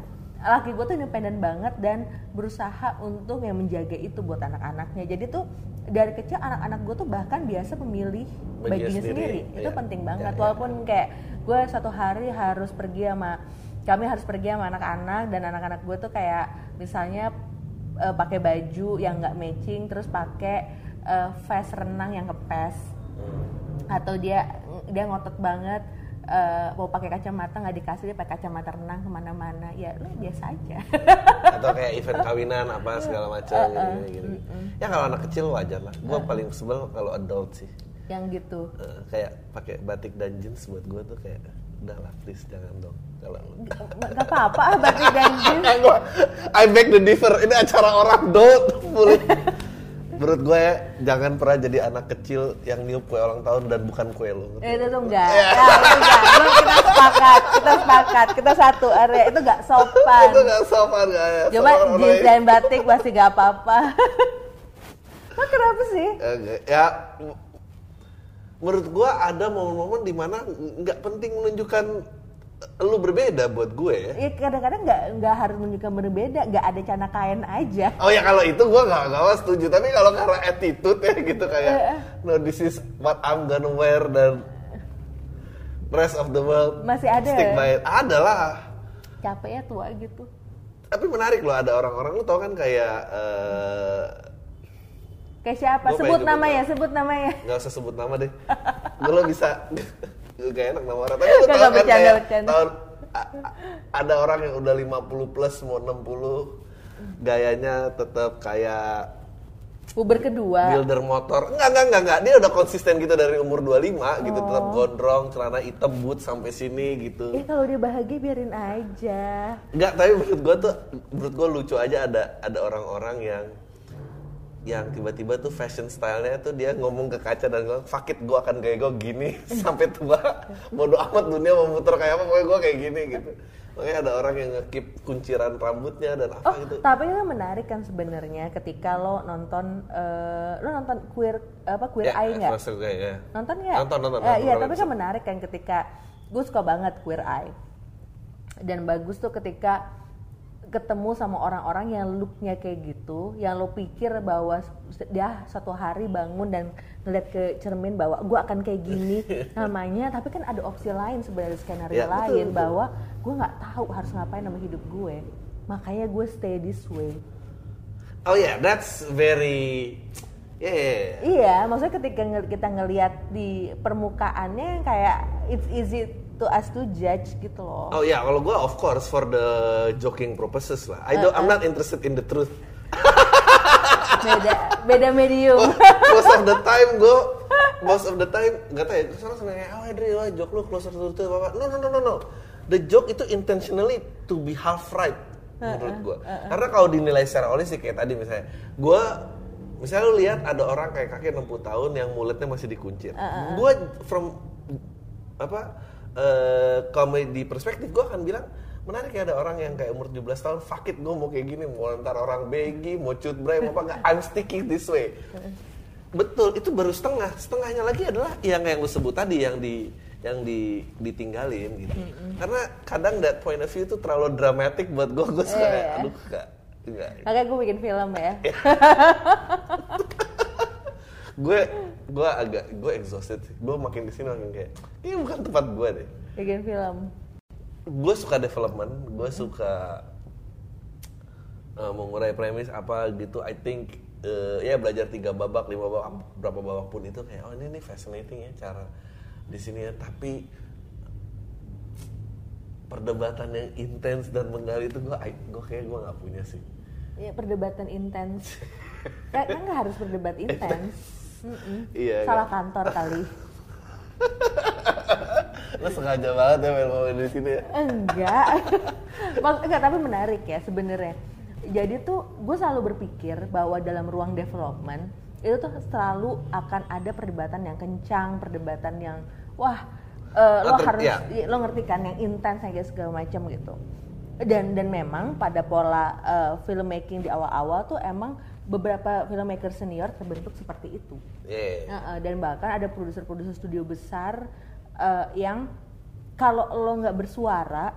laki gue tuh independen banget dan berusaha untuk yang menjaga itu buat anak-anaknya. Jadi tuh dari kecil anak-anak gue tuh bahkan biasa memilih Bajunya sendiri, sendiri, itu iya. penting Iya, banget. iya. walaupun kayak gue satu hari harus pergi sama kami harus pergi sama anak-anak dan anak-anak gue tuh kayak misalnya eh, pakai baju yang nggak matching terus pakai eh, vest renang yang kepes. Atau dia dia ngotot banget eh, mau pakai kacamata nggak dikasih dia pakai kacamata renang ke mana-mana. Ya lu biasa aja. Atau kayak event kawinan apa segala macam gitu, gitu, ya kalau anak kecil wajar lah. Gue paling sebel kalau adult sih. Yang gitu. Eh, kayak pakai batik dan jeans buat gue tuh kayak udah lah please jangan dong kalau nggak apa-apa batik dan jeans. I beg the differ ini acara orang don't mulut menurut gue ya, jangan pernah jadi anak kecil yang niup kue ulang tahun dan bukan kue lo Eh, itu tuh enggak, ya, itu enggak. Gua- kita sepakat, kita sepakat, kita satu area itu enggak sopan. itu gak sopan gak ya Cuma jeans dan batik masih gak apa-apa. Nah, kenapa sih? Ya m- menurut gua ada momen-momen di mana nggak penting menunjukkan lu berbeda buat gue ya. Ya kadang-kadang nggak nggak harus menunjukkan berbeda, nggak ada cana kain aja. Oh ya kalau itu gua nggak nggak setuju, tapi kalau karena attitude ya gitu kayak no this is what I'm gonna wear dan rest of the world Masih ada stick ya? by it. Ada lah. Capeknya tua gitu. Tapi menarik loh ada orang-orang lu tau kan kayak eh, Kayak siapa? Sebut namanya, sebut namanya. nggak usah sebut nama deh. Gue bisa gak enak nama orang. Tapi lu Nggak, tau kan bercanda, kayak bercanda. tahun a- a- ada orang yang udah 50 plus mau 60 gayanya tetap kayak Puber kedua. builder motor. Enggak, enggak, enggak, enggak. Dia udah konsisten gitu dari umur 25 gitu, tetap gondrong, celana hitam boot sampai sini gitu. Eh kalau dia bahagia biarin aja. Enggak, tapi menurut gua tuh menurut gua lucu aja ada ada orang-orang yang yang tiba-tiba tuh fashion stylenya tuh dia ngomong ke kaca dan bilang fuck it gua akan kayak gue gini sampai tua bodoh amat dunia mau muter kayak apa pokoknya gua kayak gini gitu Makanya ada orang yang ngekip kunciran rambutnya dan apa Oh, gitu. tapi itu menarik kan sebenarnya ketika lo nonton eh, lo nonton queer apa queer Ya, eye nggak? Gue, ya. Nonton nggak? Nonton, nonton, Eh, nonton iya, tapi kan menarik kan ketika gue suka banget queer eye. Dan bagus tuh ketika ketemu sama orang-orang yang looknya kayak gitu, yang lo pikir bahwa dia suatu hari bangun dan ngeliat ke cermin bahwa gue akan kayak gini namanya, tapi kan ada opsi lain sebenarnya skenario Ya, lain betul. bahwa gue nggak tahu harus ngapain sama hidup gue, makanya gue stay this way. Oh yeah, that's very yeah, yeah, yeah. Iya, maksudnya ketika kita ngelihat di permukaannya kayak it's easy to us to judge gitu loh. Oh ya, kalau gue of course for the joking purposes lah. I don't, I'm not interested in the truth. Beda beda medium. most of the time gue, most of the time nggak tahu ya. Seneng kayak, oh Adri, wah joke lu closer to the truth apa? No no no no no. The joke itu intentionally to be half right menurut gue. Karena kalau dinilai secara holistik kayak tadi misalnya, gue misalnya lu lihat ada orang kayak kakek 60 tahun yang mulutnya masih dikuncir. Gue from apa eh komedi perspektif gue akan bilang menarik ya ada orang yang kayak umur 17 tahun fuck it gue mau kayak gini mau ntar orang begi mau cut bray mau apa nggak I'm sticking this way. Betul itu baru setengah. Setengahnya lagi adalah yang yang lu sebut tadi yang di yang di ditinggalin gitu. Karena kadang that point of view itu terlalu dramatic buat gue gue suka Iya, kayak iya. aduh enggak enggak. Makanya gue bikin film ya. gue gue agak gue exhausted gue makin ke sini makin kayak ini bukan tempat gue deh Bikin film. gue suka development gue suka uh, mengurai premis apa gitu I think uh, ya belajar tiga babak lima babak berapa babak pun itu kayak oh ini nih fascinating ya cara di sini ya tapi perdebatan yang intens dan menggali itu gue gue kayak gue nggak punya sih Ya, perdebatan intens. Kan nggak harus berdebat intens. Mm-mm. Iya, Salah iya. kantor kali. lo sengaja banget ya main ngomongin di sini ya Enggak. Mak- enggak, tapi menarik ya sebenarnya. Jadi tuh gue selalu berpikir bahwa dalam ruang development itu tuh selalu akan ada perdebatan yang kencang, perdebatan yang wah eh, lo harus ya. lo ngerti kan yang intens kayak segala macam gitu. Dan dan memang pada pola eh, filmmaking di awal-awal tuh emang beberapa filmmaker senior terbentuk seperti itu. yeah. Heeh, dan bahkan ada produser-produser studio besar eh, yang kalau lo nggak bersuara,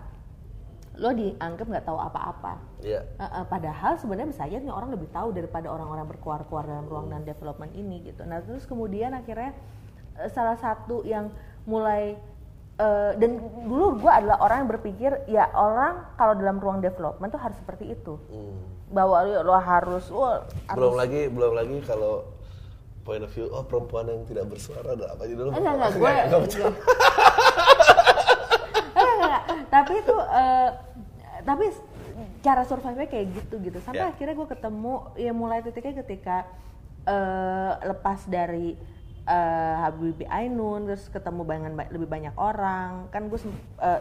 lo dianggap nggak tahu apa-apa. Iya. Heeh, padahal sebenarnya bisa aja nih orang lebih tahu daripada orang-orang berkuar-kuar dalam ruang dan development ini gitu. Nah terus kemudian akhirnya eh, salah satu yang mulai eh, dan dulu gue adalah orang yang berpikir ya orang kalau dalam ruang development tuh harus seperti itu Hmm. bahwa lo, lo harus belum harus lagi belum lagi kalau point of view oh perempuan yang tidak bersuara ada apa aja dulu Enggak, enggak, gue Enggak, enggak. Tapi itu eh, tapi cara survive-nya kayak gitu gitu. Sampai Ya. akhirnya gue ketemu ya mulai titiknya ketika eh, lepas dari eh, Habibie Ainun terus ketemu dengan ba- lebih banyak orang. Kan gue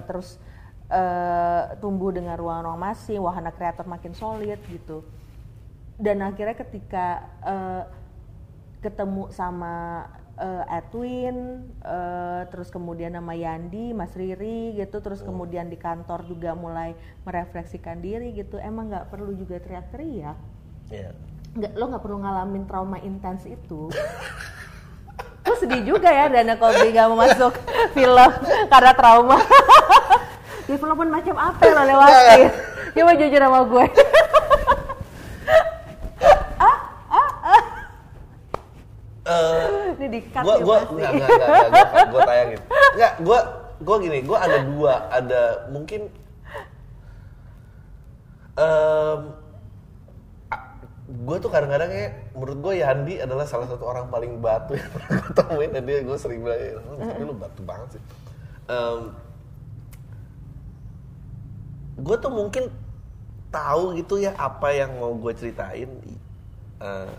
terus eh, tumbuh dengan ruang-ruang masing, wahana kreator makin solid gitu. Dan akhirnya ketika eh, ketemu sama eh, Edwin, eh, terus kemudian nama Yandi, Mas Riri gitu, terus kemudian di kantor juga mulai merefleksikan diri gitu. Emang nggak perlu juga teriak-teriak, nggak lo nggak perlu ngalamin trauma intens itu. Lo sedih juga ya Dana Kobi gak mau masuk film karena trauma. Development macam apa yang lo lewatin? Coba jujur sama gue. Eh, Ini di cut gua ya gua pasti. enggak enggak enggak, enggak gua, gua tayangin enggak gua gua gini gua ada dua ada mungkin em gue tuh kadang-kadang ya menurut gue Yandi adalah salah satu orang paling batu yang pernah gue temuin dan dia gue sering bilang "Eh, lu, tapi lu batu banget sih. Gue tuh mungkin tahu gitu ya apa yang mau gue ceritain. Eh,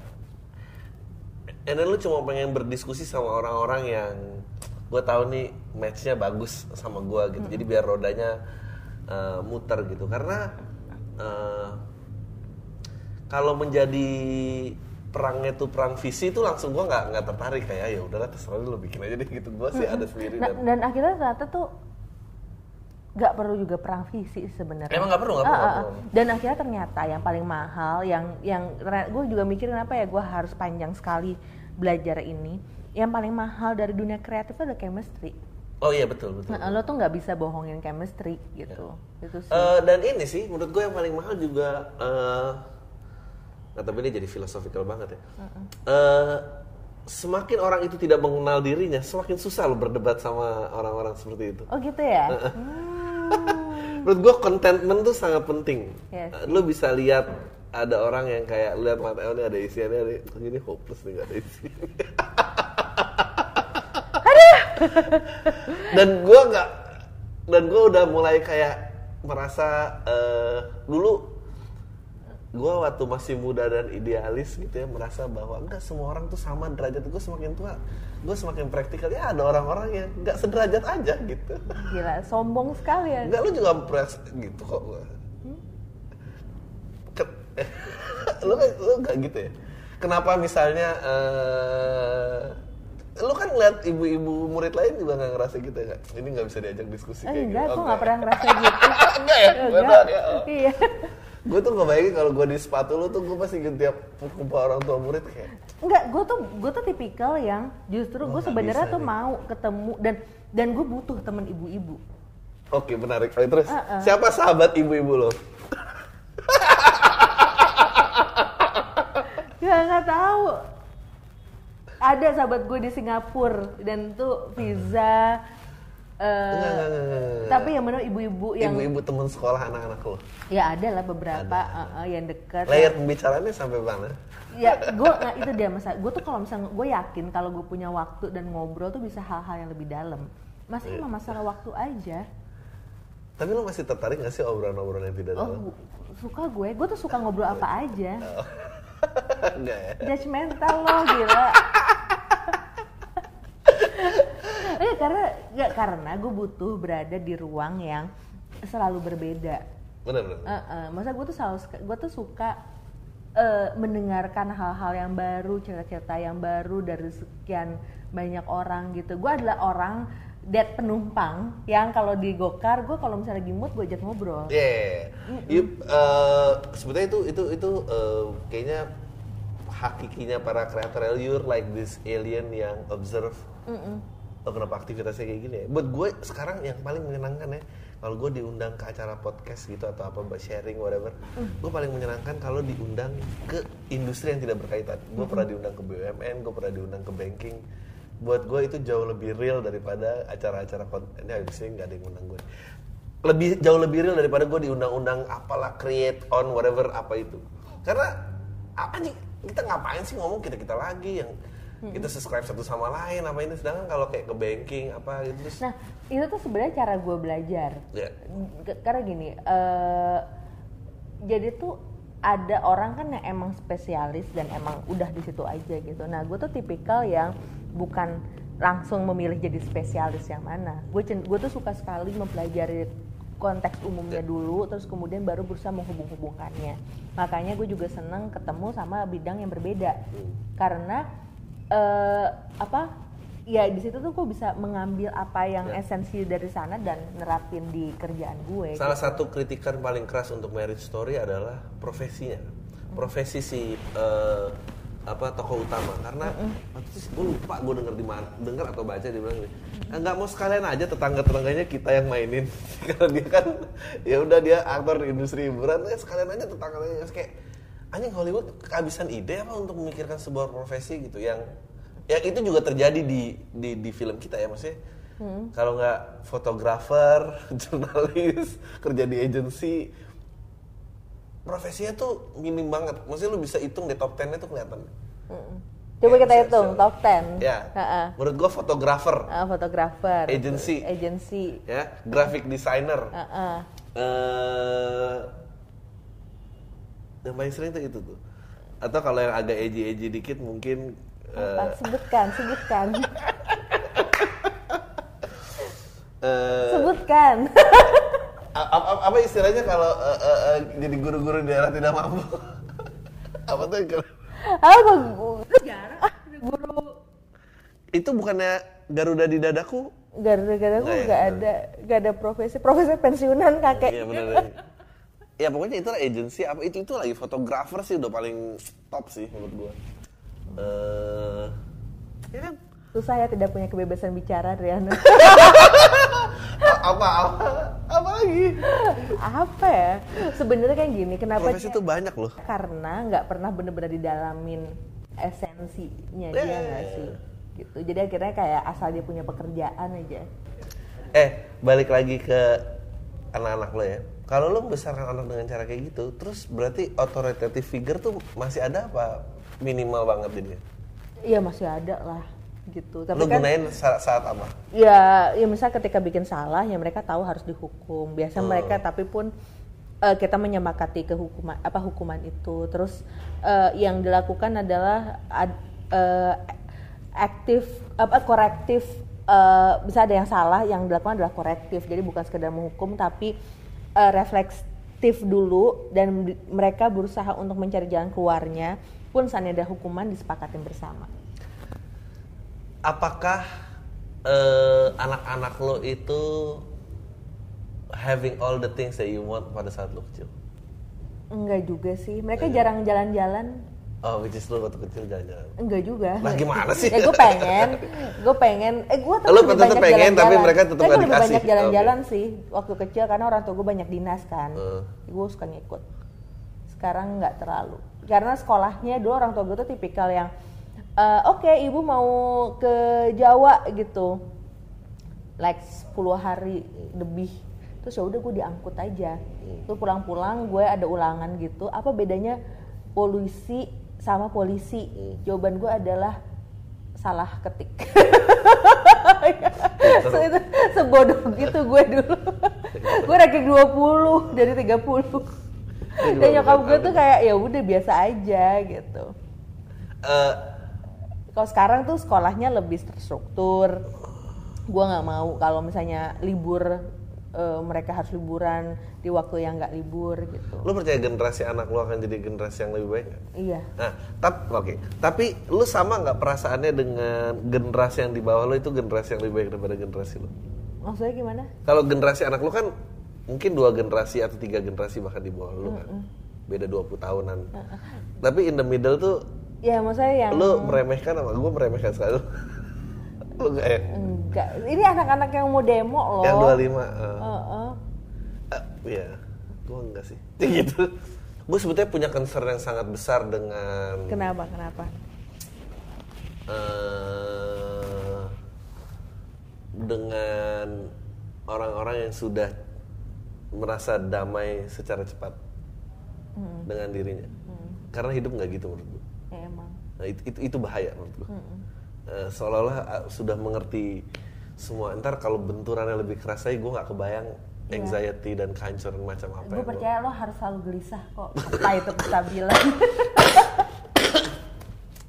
and then lu cuma pengen berdiskusi sama orang-orang yang gue tahu nih matchnya bagus sama gue gitu. Jadi biar rodanya eh, muter gitu. Karena kalau menjadi perangnya tuh perang visi itu langsung gue nggak nggak tertarik kayak "Ah, ya udahlah terserah lu bikin aja deh gitu gue sih ada sendiri Nah, dan dan akhirnya ternyata tuh nggak perlu juga perang fisik sebenarnya. Emang nggak perlu, nggak perlu, ah. perlu. Dan akhirnya ternyata yang paling mahal, yang yang gue juga mikir kenapa ya gue harus panjang sekali belajar ini. Yang paling mahal dari dunia kreatif adalah chemistry. Oh iya betul betul. Nah, lo tuh nggak bisa bohongin chemistry gitu. Itu sih. Eh, dan ini sih menurut gue yang paling mahal juga eh nah, tapi ini jadi filosofikal banget ya. Eh, semakin orang itu tidak mengenal dirinya, semakin susah lo berdebat sama orang-orang seperti itu. oh gitu ya. Hmm. Menurut gue contentment tuh sangat penting. Yes. Eh, Lo bisa lihat ada orang yang kayak lihat mata ini ada isiannya, ada ini hopeless nih gak ada isi. dan gue nggak dan gue udah mulai kayak merasa eh, dulu gue waktu masih muda dan idealis gitu ya merasa bahwa enggak semua orang tuh sama derajat gue semakin tua gue semakin praktikal ya ada orang-orang yang nggak sederajat aja gitu Gila, sombong sekali ya. enggak lu juga pres gitu kok gue Ke- lu kan lu nggak gitu ya kenapa misalnya eh lu kan lihat ibu-ibu murid lain juga nggak ngerasa gitu ya ini nggak bisa diajak diskusi Eh, kayak enggak, gitu gue Oh, nggak pernah ngerasa gitu. enggak ya Enggak. Benar ya Oh. Iya. Gue tuh ngebayangin kalau gue di sepatu lu tuh gue pasti tiap kumpul orang tua murid kayak Enggak, gue tuh gue tuh tipikal yang justru gue sebenarnya tuh nih. mau ketemu dan dan gue butuh temen ibu-ibu. oke menarik Oke, terus Uh-uh. siapa sahabat ibu-ibu lo Ya nggak tahu. Ada sahabat gue di Singapura dan tuh visa. eh, Enggak, enggak, enggak, enggak. Tapi yang mana ibu-ibu yang ibu-ibu teman sekolah anak-anak lo ya ada lah beberapa eh, eh, yang dekat. layar pembicaraannya sampai mana? Ya gue nggak itu dia masa gue tuh kalau misalnya gue yakin kalau gue punya waktu dan ngobrol tuh bisa hal-hal yang lebih dalam. Masa Iya. emang masalah waktu aja. Tapi lo masih tertarik gak sih obrolan-obrolan yang tidak dalam? oh suka gue. Gue tuh suka ngobrol apa aja. Enggak ya? Judgmental lo gila Eh karena nggak karena gue butuh berada di ruang yang selalu berbeda. benar benar Uh-uh. Masa gue tuh selalu gue tuh suka eh, mendengarkan hal-hal yang baru, cerita-cerita yang baru dari sekian banyak orang gitu. Gue adalah orang dead penumpang yang kalau di gokar gue kalau misalnya lagi mood gue ajak ngobrol. Yeah. You, eh, sebetulnya itu itu itu eh, kayaknya hakikinya para kreator you're like this alien yang observe kenapa aktivitasnya kayak gini ya. Buat gue sekarang yang paling menyenangkan ya kalau gue diundang ke acara podcast gitu atau apa sharing whatever, gue paling menyenangkan kalau diundang ke industri yang tidak berkaitan. Gue pernah diundang ke BUMN, gue pernah diundang ke banking. Buat gue itu jauh lebih real daripada acara-acara konten. Ya, di sini nggak ada yang undang gue lebih jauh lebih real daripada gue diundang-undang apalah create on whatever apa itu karena apa nih kita ngapain sih ngomong kita kita lagi yang kita subscribe satu sama lain apa ini? Sedangkan kalau kayak ke banking apa gitu terus Nah itu tuh sebenarnya cara gue belajar. ya. K- karena gini eh, jadi tuh ada orang kan yang emang spesialis dan emang udah di situ aja gitu. Nah gue tuh tipikal yang bukan langsung memilih jadi spesialis yang mana. Gue gue tuh suka sekali mempelajari konteks umumnya dulu terus kemudian baru berusaha menghubung-hubungkannya. Makanya gue juga seneng ketemu sama bidang yang berbeda. Karena eh, apa ya di situ tuh gue bisa mengambil apa yang Ya. esensi dari sana dan nerapin di kerjaan gue. salah satu kritikan paling keras untuk marriage story adalah profesinya. Profesi si eh, apa tokoh utama. Karena waktu itu gue lupa gue denger di mana denger atau baca dia bilang gini "Ah, nggak mau sekalian aja tetangga tetangganya kita yang mainin. Karena dia kan ya udah dia aktor di industri hiburan ya sekalian aja tetangganya kayak anjing Hollywood kehabisan ide apa untuk memikirkan sebuah profesi gitu yang ya itu juga terjadi di di, di film kita ya maksudnya kalau nggak fotografer jurnalis kerja di agensi profesinya tuh minim banget maksudnya lu bisa hitung di top 10 nya tuh kelihatan Coba Ya, kita hitung top 10. ya Heeh. menurut gua fotografer Ah, fotografer. Agency. Agency. ya graphic designer Heeh. eh yang paling sering tuh itu tuh atau kalau yang agak edgy-edgy dikit mungkin Apa? eh, Sebutkan, sebutkan. eh, sebutkan. apa istilahnya kalau eh, eh, eh, jadi guru-guru di daerah tidak mampu apa tuh yang kalau- Apa guru? Ah, guru. itu bukannya Garuda di dadaku gara-gara gue Nggak ya? nggak ada nggak ada profesi profesi pensiunan kakek Iya benar. Ya. Ya pokoknya itu agensi apa itu itu lagi fotografer sih udah paling top sih menurut gua. Eh, ya kan? susah ya tidak punya kebebasan bicara Riana apa apa apa lagi? apa ya sebenarnya kayak gini kenapa Profesi itu banyak loh. karena nggak pernah bener-bener didalamin esensinya dia nggak sih gitu jadi akhirnya kayak asal dia punya pekerjaan aja Eh balik lagi ke anak-anak lo ya. Kalau lo membesarkan anak dengan cara kayak gitu, terus berarti authoritative figure tuh masih ada apa minimal banget jadinya? iya masih ada lah gitu tapi Lo kan gunain saat, saat apa? ya ya misal ketika bikin salah ya mereka tahu harus dihukum biasa Hmm. mereka tapi pun eh, kita menyepakati ke hukuman apa hukuman itu terus eh, yang dilakukan adalah ad- eh, aktif apa korektif eh, bisa ada yang salah yang dilakukan adalah korektif jadi bukan sekedar menghukum tapi eh, reflektif dulu dan mereka berusaha untuk mencari jalan keluarnya pun saat ada hukuman disepakatin bersama. Apakah eh, anak-anak lo itu having all the things that you want pada saat lo kecil? enggak juga sih. Mereka jarang jalan-jalan Oh, which is lo waktu kecil jalan-jalan. Enggak juga. Lah, gimana sih? ya gue pengen, gue pengen, eh gue Lu tetep pengen, tapi mereka tetep Tapi nggak lebih banyak jalan-jalan sih waktu kecil karena orang tua gue banyak dinas kan. Hmm. Gue suka ngikut. Sekarang nggak terlalu. Karena sekolahnya dulu orang tua gue tuh tipikal yang, eh, oke ibu mau ke Jawa gitu, like 10 hari lebih. Terus ya udah gue diangkut aja. Terus pulang-pulang gue ada ulangan gitu. Apa bedanya polusi sama polisi? Jawaban gue adalah salah ketik. Se- itu sebodoh gitu gue dulu. gue ranking 20 dari 30. Dan nyokap gue tuh kayak ya udah biasa aja gitu. Eh, Kalau sekarang tuh sekolahnya lebih terstruktur. Gue nggak mau kalau misalnya libur eh, mereka harus liburan di waktu yang nggak libur gitu. lo percaya generasi anak lo akan jadi generasi yang lebih baik nggak? Iya. Nah, tapi oke. Tapi lu sama nggak perasaannya dengan generasi yang di bawah lo itu generasi yang lebih baik daripada generasi lo? Maksudnya gimana? Kalau generasi anak lu kan mungkin dua generasi atau tiga generasi bahkan di bawah lu kan. Beda 20 tahunan. Tapi in the middle tuh Ya maksudnya yang lu meremehkan sama gue meremehkan sekali. Lu gak ya? enggak. Ini anak-anak yang mau demo loh. Yang 25 uh, Heeh. uh, ya, gue enggak sih. gitu. Gue sebetulnya punya concern yang sangat besar dengan Kenapa? Kenapa? eh, dengan orang-orang yang sudah merasa damai secara cepat dengan dirinya. Karena hidup nggak gitu menurut gue. Ya emang. Nah, itu, itu, itu bahaya menurut gue. Eh, seolah-olah ah, sudah mengerti semua. Ntar kalau benturannya lebih keras lagi, gue nggak kebayang anxiety dan kehancuran macam apa. Gue lo- percaya lo harus selalu gelisah kok. Apa itu kestabilan?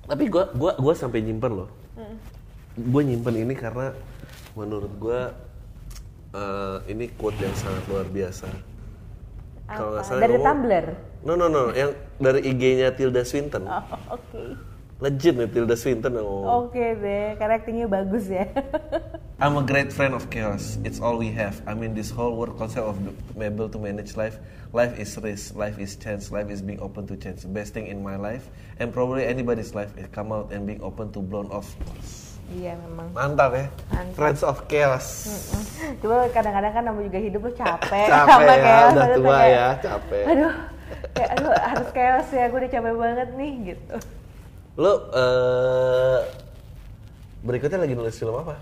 Tapi gue gua gua sampai nyimpen loh. Gue nyimpen ini karena menurut gue eh, ini quote yang sangat luar biasa. Kalau nggak salah Dari ngomong- Tumblr. No no no, yang dari IG-nya Tilda Swinton. Oh, Oke. Legit nih Tilda Swinton ngomong. Oke deh, karena aktingnya bagus ya. I'm a great friend of chaos. It's all we have. I mean, this whole world concept of being able to manage life. Life is risk. Life is chance. Life is being open to change. The best thing in my life and probably anybody's life is come out and being open to blown off. iya memang. Mantap ya. Mantap. Friends of chaos. Cuma kadang-kadang kan namanya juga hidup lo capek. Capek sama ya, chaos. udah tua kayak, ya, capek. Aduh, kayak aduh, harus chaos ya. Gue udah capek banget nih gitu. Lo eh berikutnya lagi nulis film apa?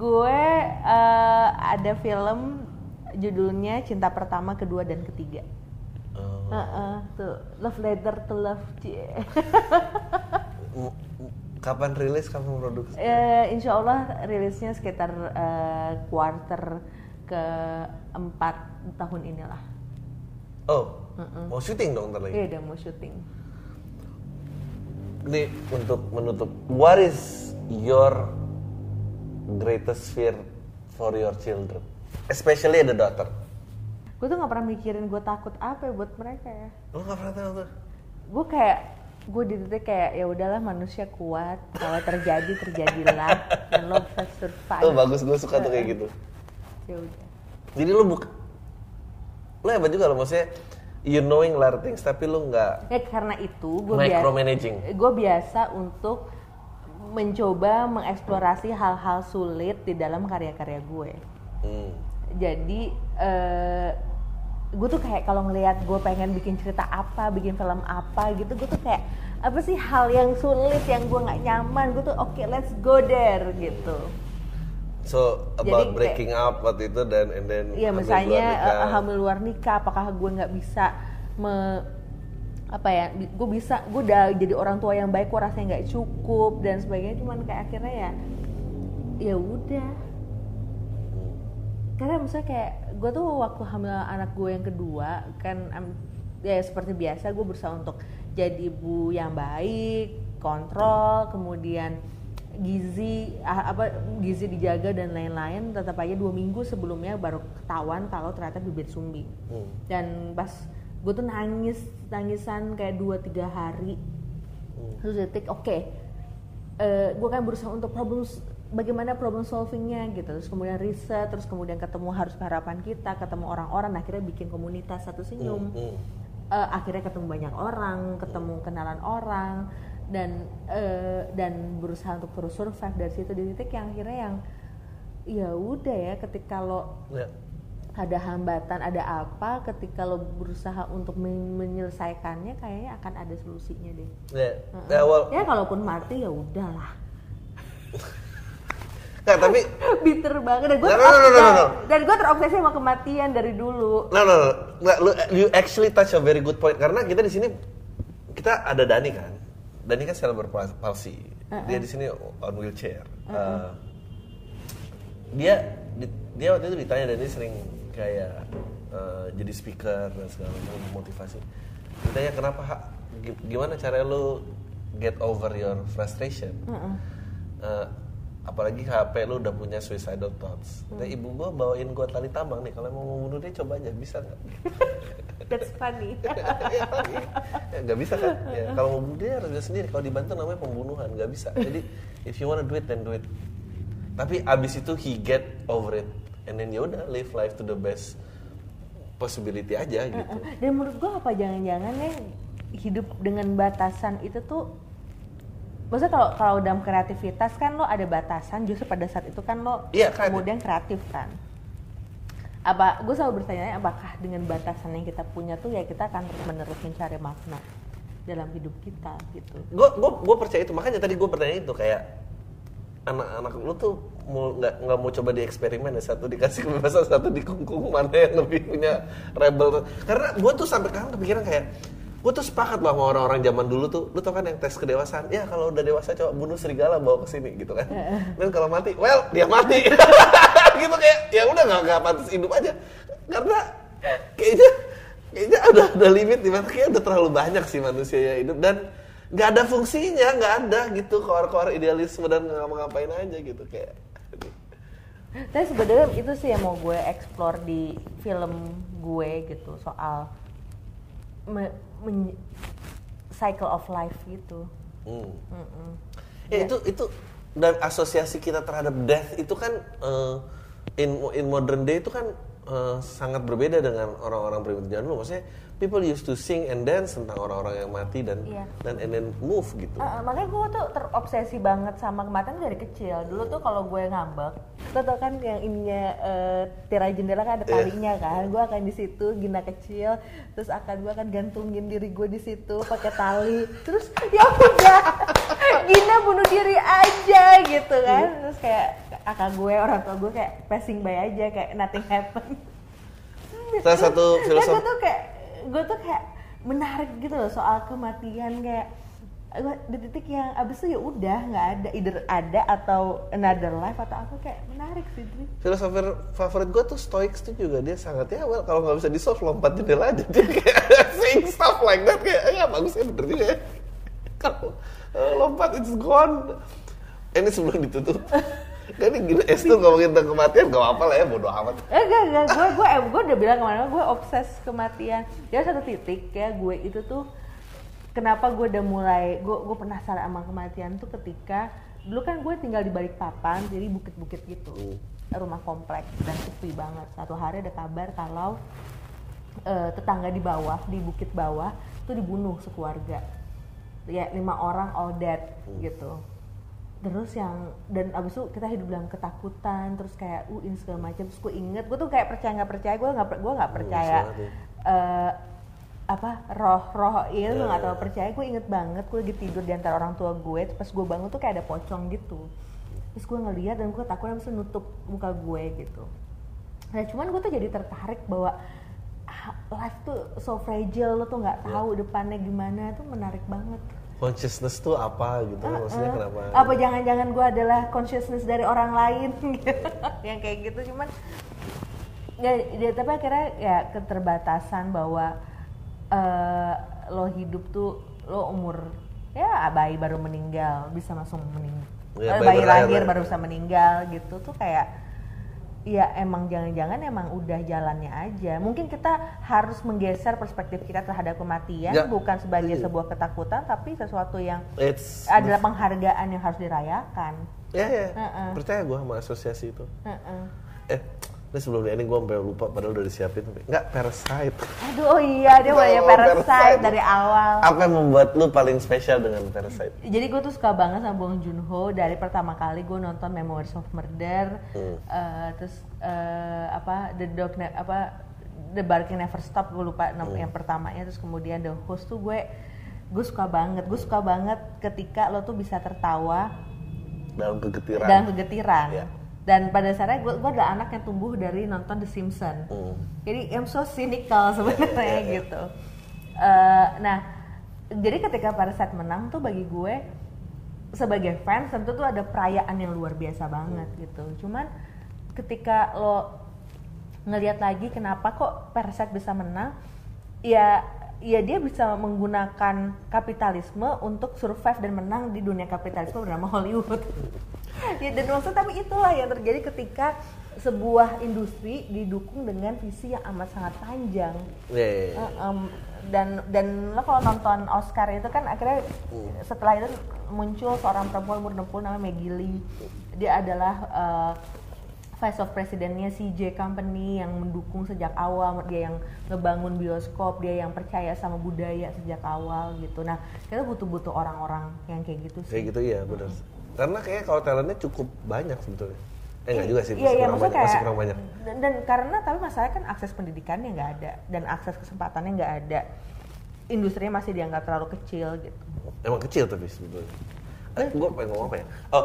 Gue eh, ada film judulnya Cinta Pertama, Kedua, dan Ketiga. Eh, Heeh, tuh Love Letter to Love. Cie. m- kapan rilis? Kapan produksi? Eh, insya Allah rilisnya sekitar eh, quarter keempat tahun inilah. Oh, mau syuting dong ntar lagi. Iya udah mau syuting. Ini untuk menutup, what is your greatest fear for your children? Especially the daughter. Gue tuh nggak pernah mikirin gue takut apa ya buat mereka ya. Lo gak pernah tahu tuh? Gue kayak gue di titik kayak ya udahlah manusia kuat kalau terjadi terjadilah dan lo bisa survive Oh bagus, gue suka tuh kayak gitu. ya udah Jadi lu buk, lu hebat juga loh maksudnya. You knowing a lot of things tapi lu nggak ya karena itu gue biasa micromanaging. gue biasa untuk mencoba mengeksplorasi hal-hal sulit di dalam karya-karya gue Hmm. jadi eh, gue tuh kayak kalau ngelihat gue pengen bikin cerita apa bikin film apa gitu gue tuh kayak apa sih hal yang sulit yang gue nggak nyaman gue tuh oke let's go there gitu So Jadi about kayak- breaking up waktu itu dan and then Iya hamil misalnya luar nikah. eh, hamil luar nikah apakah gue nggak bisa me apa ya gue bisa gue udah jadi orang tua yang baik gue rasanya nggak cukup dan sebagainya. Cuman kayak akhirnya ya ya udah. Karena misalnya kayak gue tuh waktu hamil anak gue yang kedua kan ya seperti biasa gue berusaha untuk jadi ibu yang baik kontrol kemudian gizi ah, apa gizi dijaga dan lain-lain tetap aja dua minggu sebelumnya baru ketahuan kalau ternyata bibit sumbing Hmm. dan pas gue tuh nangis nangisan kayak dua tiga hari. Terus detik oke gue kan berusaha untuk problem bagaimana problem solvingnya gitu. Terus kemudian riset terus kemudian ketemu harus harapan kita ketemu orang-orang akhirnya bikin komunitas satu senyum. Hmm. Eh, akhirnya ketemu banyak orang ketemu kenalan orang dan eh, dan berusaha untuk terus survive dari situ di titik yang akhirnya yang ya udah ya ketika lo Ya. ada hambatan, ada apa, ketika lo berusaha untuk men- menyelesaikannya, kayaknya akan ada solusinya deh. Ya. Ya, well, Ya kalaupun mati ya udahlah. nggak, tapi Bitter banget dan gue No, no, no, no, no, dan gue terobsesi sama kematian dari dulu. no no no, nggak, lu you actually touch a very good point karena kita di sini kita ada Dani kan. Dani kan cerebral palsy. Dia di sini on wheelchair. Uh, dia di- dia waktu itu ditanya dan dia sering kayak uh, jadi speaker dan segala macam motivasi. Ditanya kenapa Ha? Gi- gimana cara lu get over your frustration? Uh, apalagi HP lu udah punya suicidal thoughts. Nah, ibu gua bawain gua tali tambang nih, kalau mau membunuh dia coba aja, bisa nggak? That's funny. ya, ya, nggak bisa kan? Ya, kalau mau bunuh dia harus dia sendiri. Kalau dibantu namanya pembunuhan, nggak bisa. Jadi if you wanna do it, then do it. Tapi abis itu he get over it, and then ya udah live life to the best possibility aja gitu. dan menurut gue apa jangan-jangan ya hidup dengan batasan itu tuh Maksudnya kalau kalau dalam kreativitas kan lo ada batasan, justru pada saat itu kan lo Iya, kreatif. kemudian kreatif kan. Apa gue selalu bertanya apakah dengan batasan yang kita punya tuh ya kita akan terus menerus mencari makna dalam hidup kita gitu. gue gue gue percaya itu makanya tadi gue bertanya itu kayak anak-anak lu tuh mau nggak nggak mau coba dieksperimen ya satu dikasih kebebasan satu dikungkung mana yang lebih punya rebel karena gue tuh sampai sekarang kepikiran kayak gue tuh sepakat loh sama orang-orang zaman dulu tuh lu tau kan yang tes kedewasaan? Ya kalau udah dewasa coba bunuh serigala bawa ke sini gitu kan. Dan kalau mati well dia mati. Gitu kayak ya udah nggak nggak pantas hidup aja. Karena kayaknya kayaknya udah ada limit di mana kayaknya udah terlalu banyak sih manusia yang hidup. Dan nggak ada fungsinya nggak ada gitu. Koar-koar idealisme dan nggak ngapain aja gitu kayak. Tapi sebenarnya itu sih yang mau gue explore di film gue gitu soal me- men- cycle of life gitu. hmm. Mm-mm. ya itu itu dan asosiasi kita terhadap death itu kan eh, in in modern day itu kan eh, sangat berbeda dengan orang-orang primitif zaman dulu maksudnya people used to sing and dance tentang orang-orang yang mati dan Iya. dan and then move gitu Uh, uh, makanya gue tuh terobsesi banget sama kematian dari kecil. Dulu tuh kalau gue ngambek, lo tau kan yang ininya uh, tirai jendela kan ada Iya. talinya kan. Gue akan di situ gina kecil, terus akan gue akan gantungin diri gue di situ pakai tali. Terus ya udah, Gina bunuh diri aja gitu kan. Terus kayak kakak gue, orang tua gue kayak passing by aja kayak nothing happen. salah satu Dan filosof gue tuh kayak gue tuh kayak menarik gitu loh soal kematian kayak di titik yang abis itu ya udah nggak ada either ada atau another life atau apa kayak menarik sih Dri. filosofer favorit gue tuh Stoics tuh juga dia sangat ya well kalau nggak bisa di solve lompat jendela aja dia kayak saying stuff like that kayak ya bagus ya bener juga ya kalau eh, lompat it's gone ini sebelum ditutup kan ini gini es tuh ngomongin tentang kematian gak apa-apa lah ya bodo amat. Eh gak, gak, gue, gue, gue udah bilang ke mana gue obses kematian. Ya satu titik ya gue itu tuh kenapa gue udah mulai gue gue penasaran sama kematian tuh ketika dulu kan gue tinggal di Balikpapan jadi bukit-bukit gitu. Rumah kompleks dan sepi banget. Satu hari ada kabar kalau eh, tetangga di bawah di bukit bawah tuh dibunuh sekeluarga. Ya lima orang all dead gitu terus yang dan abis itu kita hidup dalam ketakutan terus kayak uh ini segala macam. Terus gue inget gue tuh kayak percaya nggak percaya gue nggak gue nggak percaya banget ya. eh, apa roh roh itu Ya, nggak ya. tahu percaya gue inget banget gue lagi tidur di antara orang tua gue terus pas gue bangun tuh kayak ada pocong gitu. Terus gue ngeliat dan gue takut bisa nutup muka gue gitu. Nah cuman gue tuh jadi tertarik bahwa ah, life tuh so fragile lo tuh nggak tahu depannya gimana tuh menarik banget Consciousness tuh apa gitu? Maksudnya Eh, kenapa? apa jangan-jangan gue adalah consciousness dari orang lain gitu. yang kayak gitu cuman ya, ya, tapi akhirnya ya keterbatasan bahwa eh, lo hidup tuh lo umur ya bayi baru meninggal bisa langsung meninggal Ya, bayi, bayi berlahir, lahir baru bisa meninggal gitu tuh kayak ya emang jangan-jangan emang udah jalannya aja mungkin kita harus menggeser perspektif kita terhadap kematian Ya. bukan sebagai Iya. sebuah ketakutan tapi sesuatu yang It's adalah penghargaan yang harus dirayakan. ya ya. Heeh. Percaya gue sama asosiasi itu. Heeh. Eh, ini sebelum di ending gue sampai lupa padahal udah disiapin. Enggak, Parasite. Aduh oh iya dia Oh, banyak Parasite. parasite dari awal. Apa yang membuat lu paling spesial dengan Parasite? Jadi gue tuh suka banget sama Bong Joon Ho dari pertama kali gue nonton Memoirs of Murder, Hmm. eh, terus eh, apa The Dog Ne- apa The Barking Never Stop gue lupa Hmm. yang pertamanya, terus kemudian The Host tuh gue gue suka banget, gue suka banget ketika lo tuh bisa tertawa Dalam kegetiran. dalam kegetiran. Iya. Dan pada dasarnya gue, gue adalah anak yang tumbuh dari nonton The Simpsons. Hmm. Jadi I'm so cynical sebenarnya iya. gitu. Eh, nah, jadi ketika Parasite menang tuh bagi gue sebagai fans tentu tuh ada perayaan yang luar biasa banget Hmm. gitu. Cuman ketika lo ngelihat lagi kenapa kok Parasite bisa menang, ya ya dia bisa menggunakan kapitalisme untuk survive dan menang di dunia kapitalisme bernama Hollywood. ya dan maksud tapi itulah yang terjadi ketika sebuah industri didukung dengan visi yang amat sangat panjang. Ya, ya, ya. Eh, em, dan dan lo kalau nonton Oscar itu kan akhirnya setelah itu muncul seorang perempuan umur 60 namanya Maggie Lee. Dia adalah eh, vice of presidennya CJ Company yang mendukung sejak awal, dia yang ngebangun bioskop, dia yang percaya sama budaya sejak awal gitu. Nah, kita butuh-butuh orang-orang yang kayak gitu sih. Kayak gitu iya benar. Karena kayaknya kalau talentnya cukup banyak sebetulnya. Eh enggak juga sih, Iya, masih, iya, kurang banyak, masih kayak- kurang banyak. Dan, dan karena tapi masalahnya kan akses pendidikannya nggak ada dan akses kesempatannya nggak ada. Industrinya masih dianggap terlalu kecil gitu. Emang kecil tapi sebetulnya. Eh, gue pengen ngomong apa ya? Oh,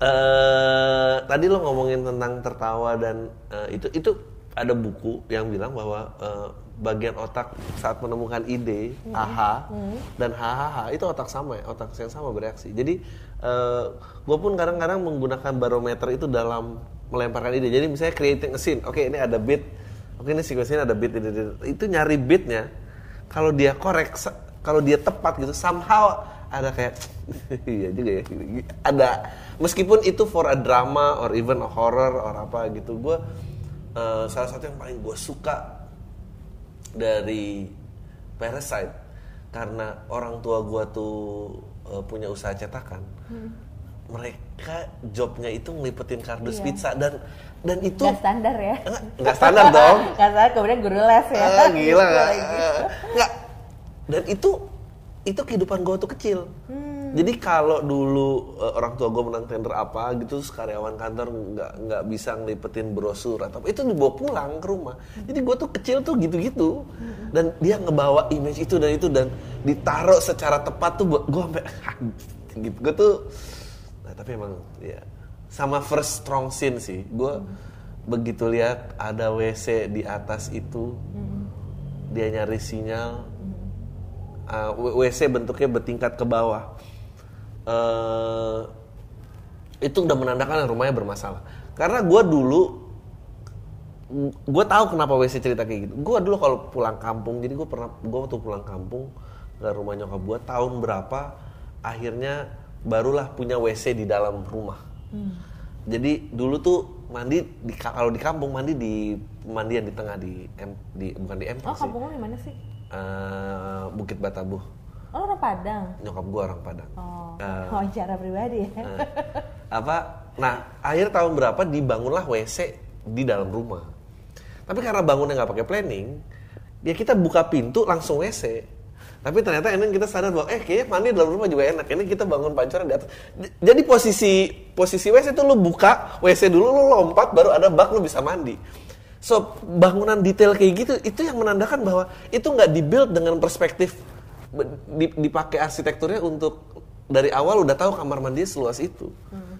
eh tadi lo ngomongin tentang tertawa dan eh, itu itu ada buku yang bilang bahwa eh, bagian otak saat menemukan ide, aha, dan hahaha itu otak sama ya, otak yang sama bereaksi. Jadi gue pun kadang-kadang menggunakan barometer itu dalam melemparkan ide. Jadi misalnya creating a scene, oke ini ada beat, oke ini sequence-nya ada beat, ini, ini. itu nyari beatnya. Kalau dia korek, kalau dia tepat gitu, somehow ada kayak iya juga ya ada meskipun itu for a drama or even a horror or apa gitu gue eh, salah satu yang paling gue suka dari Parasite karena orang tua gue tuh eh, punya usaha cetakan mereka jobnya itu ngelipetin kardus Iya. pizza dan dan itu Gak standar ya. Nggak standar dong Gak standar kemudian guru les ya. Ah, gila Gitu nggak? lagi. nggak dan itu itu kehidupan gue tuh kecil Hmm. jadi kalau dulu eh, orang tua gue menang tender apa gitu terus karyawan kantor nggak nggak bisa ngelipetin brosur atau itu dibawa pulang ke rumah jadi gue tuh kecil tuh gitu-gitu dan dia ngebawa image itu dan itu dan ditaruh secara tepat tuh gue sampai gitu gue tuh nah tapi emang ya sama first strong scene sih. Gue begitu lihat ada WC di atas itu dia nyari sinyal uh, W- WC bentuknya bertingkat ke bawah. Eh, itu udah menandakan rumahnya bermasalah. Karena gue dulu gue tahu kenapa WC cerita kayak gitu. Gue dulu kalau pulang kampung jadi gue pernah gue waktu pulang kampung ke rumah nyokap gue tahun berapa akhirnya barulah punya WC di dalam rumah jadi dulu tuh mandi di kalau di kampung mandi di pemandian di tengah di M, di bukan di M Oh sih kampung lo di mana sih? Eh, Bukit Batabuh Oh, orang Padang. Nyokap gue orang Padang. Oh, wawancara pribadi ya. eh, apa? Nah, akhir tahun berapa dibangunlah WC di dalam rumah. Tapi karena bangunnya nggak pakai planning, ya kita buka pintu langsung WC. Tapi ternyata ini kita sadar bahwa eh kayaknya mandi dalam rumah juga enak. Ini kita bangun pancuran di atas. Jadi posisi posisi WC itu lu buka WC dulu lu lompat baru ada bak lu bisa mandi. So bangunan detail kayak gitu itu yang menandakan bahwa itu nggak dibuild dengan perspektif dipakai arsitekturnya untuk dari awal udah tahu kamar mandi seluas itu.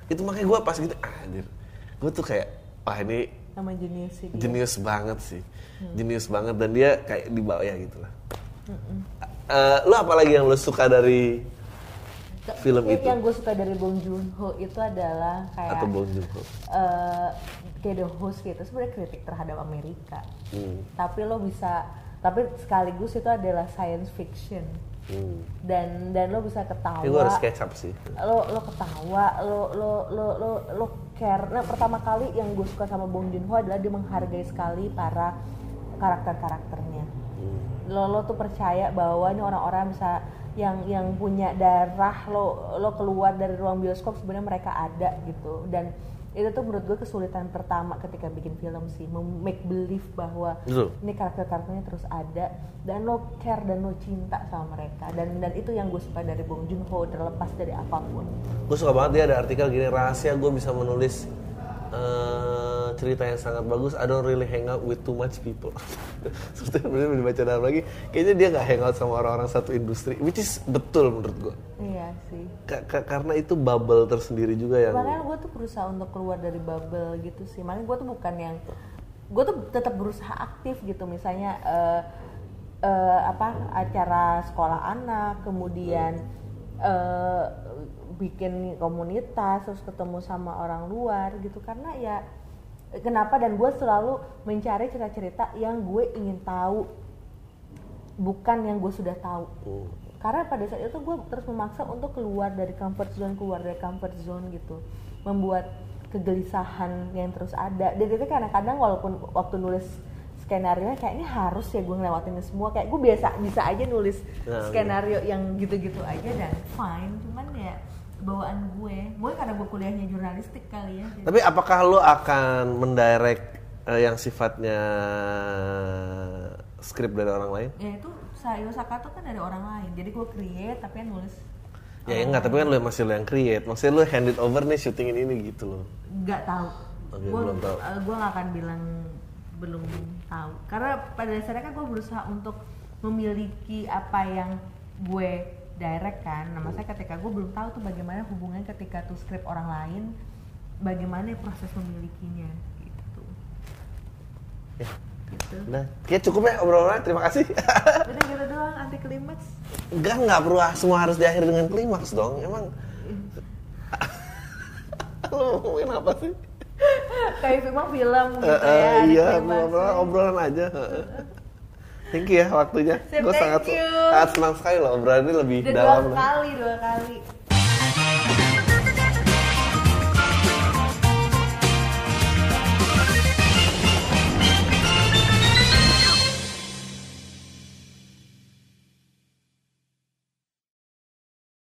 Itu makanya gue pas gitu anjir. Gue tuh kayak wah ini Sama jenius sih jenius banget sih jenius banget dan dia kayak di bawah ya gitu lah Eh, lu apa lagi yang lu suka dari film Yang- itu? Yang gue suka dari Bong Joon Ho itu adalah kayak atau Bong Joon-ho? eh, kayak the host gitu. Sebenarnya kritik terhadap Amerika. Hmm. Tapi lo bisa tapi sekaligus itu adalah science fiction. Hmm. dan dan lo bisa ketawa. Ini gue harus kecap sih. Lo lo ketawa. Lo lo lo lo lo care. Nah pertama kali yang gue suka sama Bong Joon Ho adalah dia menghargai sekali para karakter karakternya lo lo tuh percaya bahwa ini orang-orang bisa yang yang punya darah lo lo keluar dari ruang bioskop sebenarnya mereka ada gitu. Dan itu tuh menurut gue kesulitan pertama ketika bikin film sih make believe bahwa Betul. ini karakter-karakternya terus ada dan lo care dan lo cinta sama mereka. Dan dan itu yang gue suka dari Bong Joon Ho terlepas dari apa pun. Gue suka banget dia ada artikel gini rahasia gue bisa menulis eh, cerita yang sangat bagus I don't really hang out with too much people. Terus bener dibaca dalam lagi kayaknya dia nggak hang out sama orang-orang satu industri which is betul menurut gue iya sih. Ka- ka- karena itu bubble tersendiri juga yang makanya gue tuh berusaha untuk keluar dari bubble gitu sih. Makanya gue tuh bukan yang gue tuh tetap berusaha aktif gitu. Misalnya eh, eh, apa acara sekolah anak kemudian eh, bikin komunitas terus ketemu sama orang luar gitu. Karena ya kenapa? Dan gue selalu mencari cerita-cerita yang gue ingin tahu. Bukan yang gue sudah tahu. Hmm. karena pada saat itu gue terus memaksa untuk keluar dari comfort zone keluar dari comfort zone gitu. Membuat kegelisahan yang terus ada. Dan itu kadang-kadang walaupun waktu nulis skenario kayak ini harus ya gue ngelewatin semua kayak gue biasa bisa aja nulis Nah, skenario yang gitu-gitu aja dan fine cuman ya bawaan gue gue karena gue kuliahnya jurnalistik kali ya jadi- Tapi apakah lo akan mendirect eh, yang sifatnya skrip dari orang lain? ya itu Sayo Saka tuh kan dari orang lain jadi gue create tapi yang nulis Ya, ya enggak, tapi kan lo masih lo yang create. Maksudnya lo hand it over nih syutingin ini gitu loh. nggak tahu Oke, gue belum tahu. gue nggak akan bilang belum tahu karena pada dasarnya kan gue berusaha untuk memiliki apa yang gue direct kan nah maksudnya ketika gue belum tahu tuh bagaimana hubungan ketika tuh skrip orang lain bagaimana proses memilikinya gitu Ya, gitu udah. Kayak cukup ya obrolannya. Terima kasih. udah gitu doang anti klimaks Enggak, enggak perlu semua harus diakhiri dengan klimaks dong. Emang lo mau ngomongin apa sih? kayak film film gitu Eh, ya eh, ada iya, klimaksnya. obrolan, obrolan aja. heeh. Thank you ya waktunya. Gue sangat you. sangat senang sekali loh obrolan ini lebih udah dua dalam. loh. kali dua kali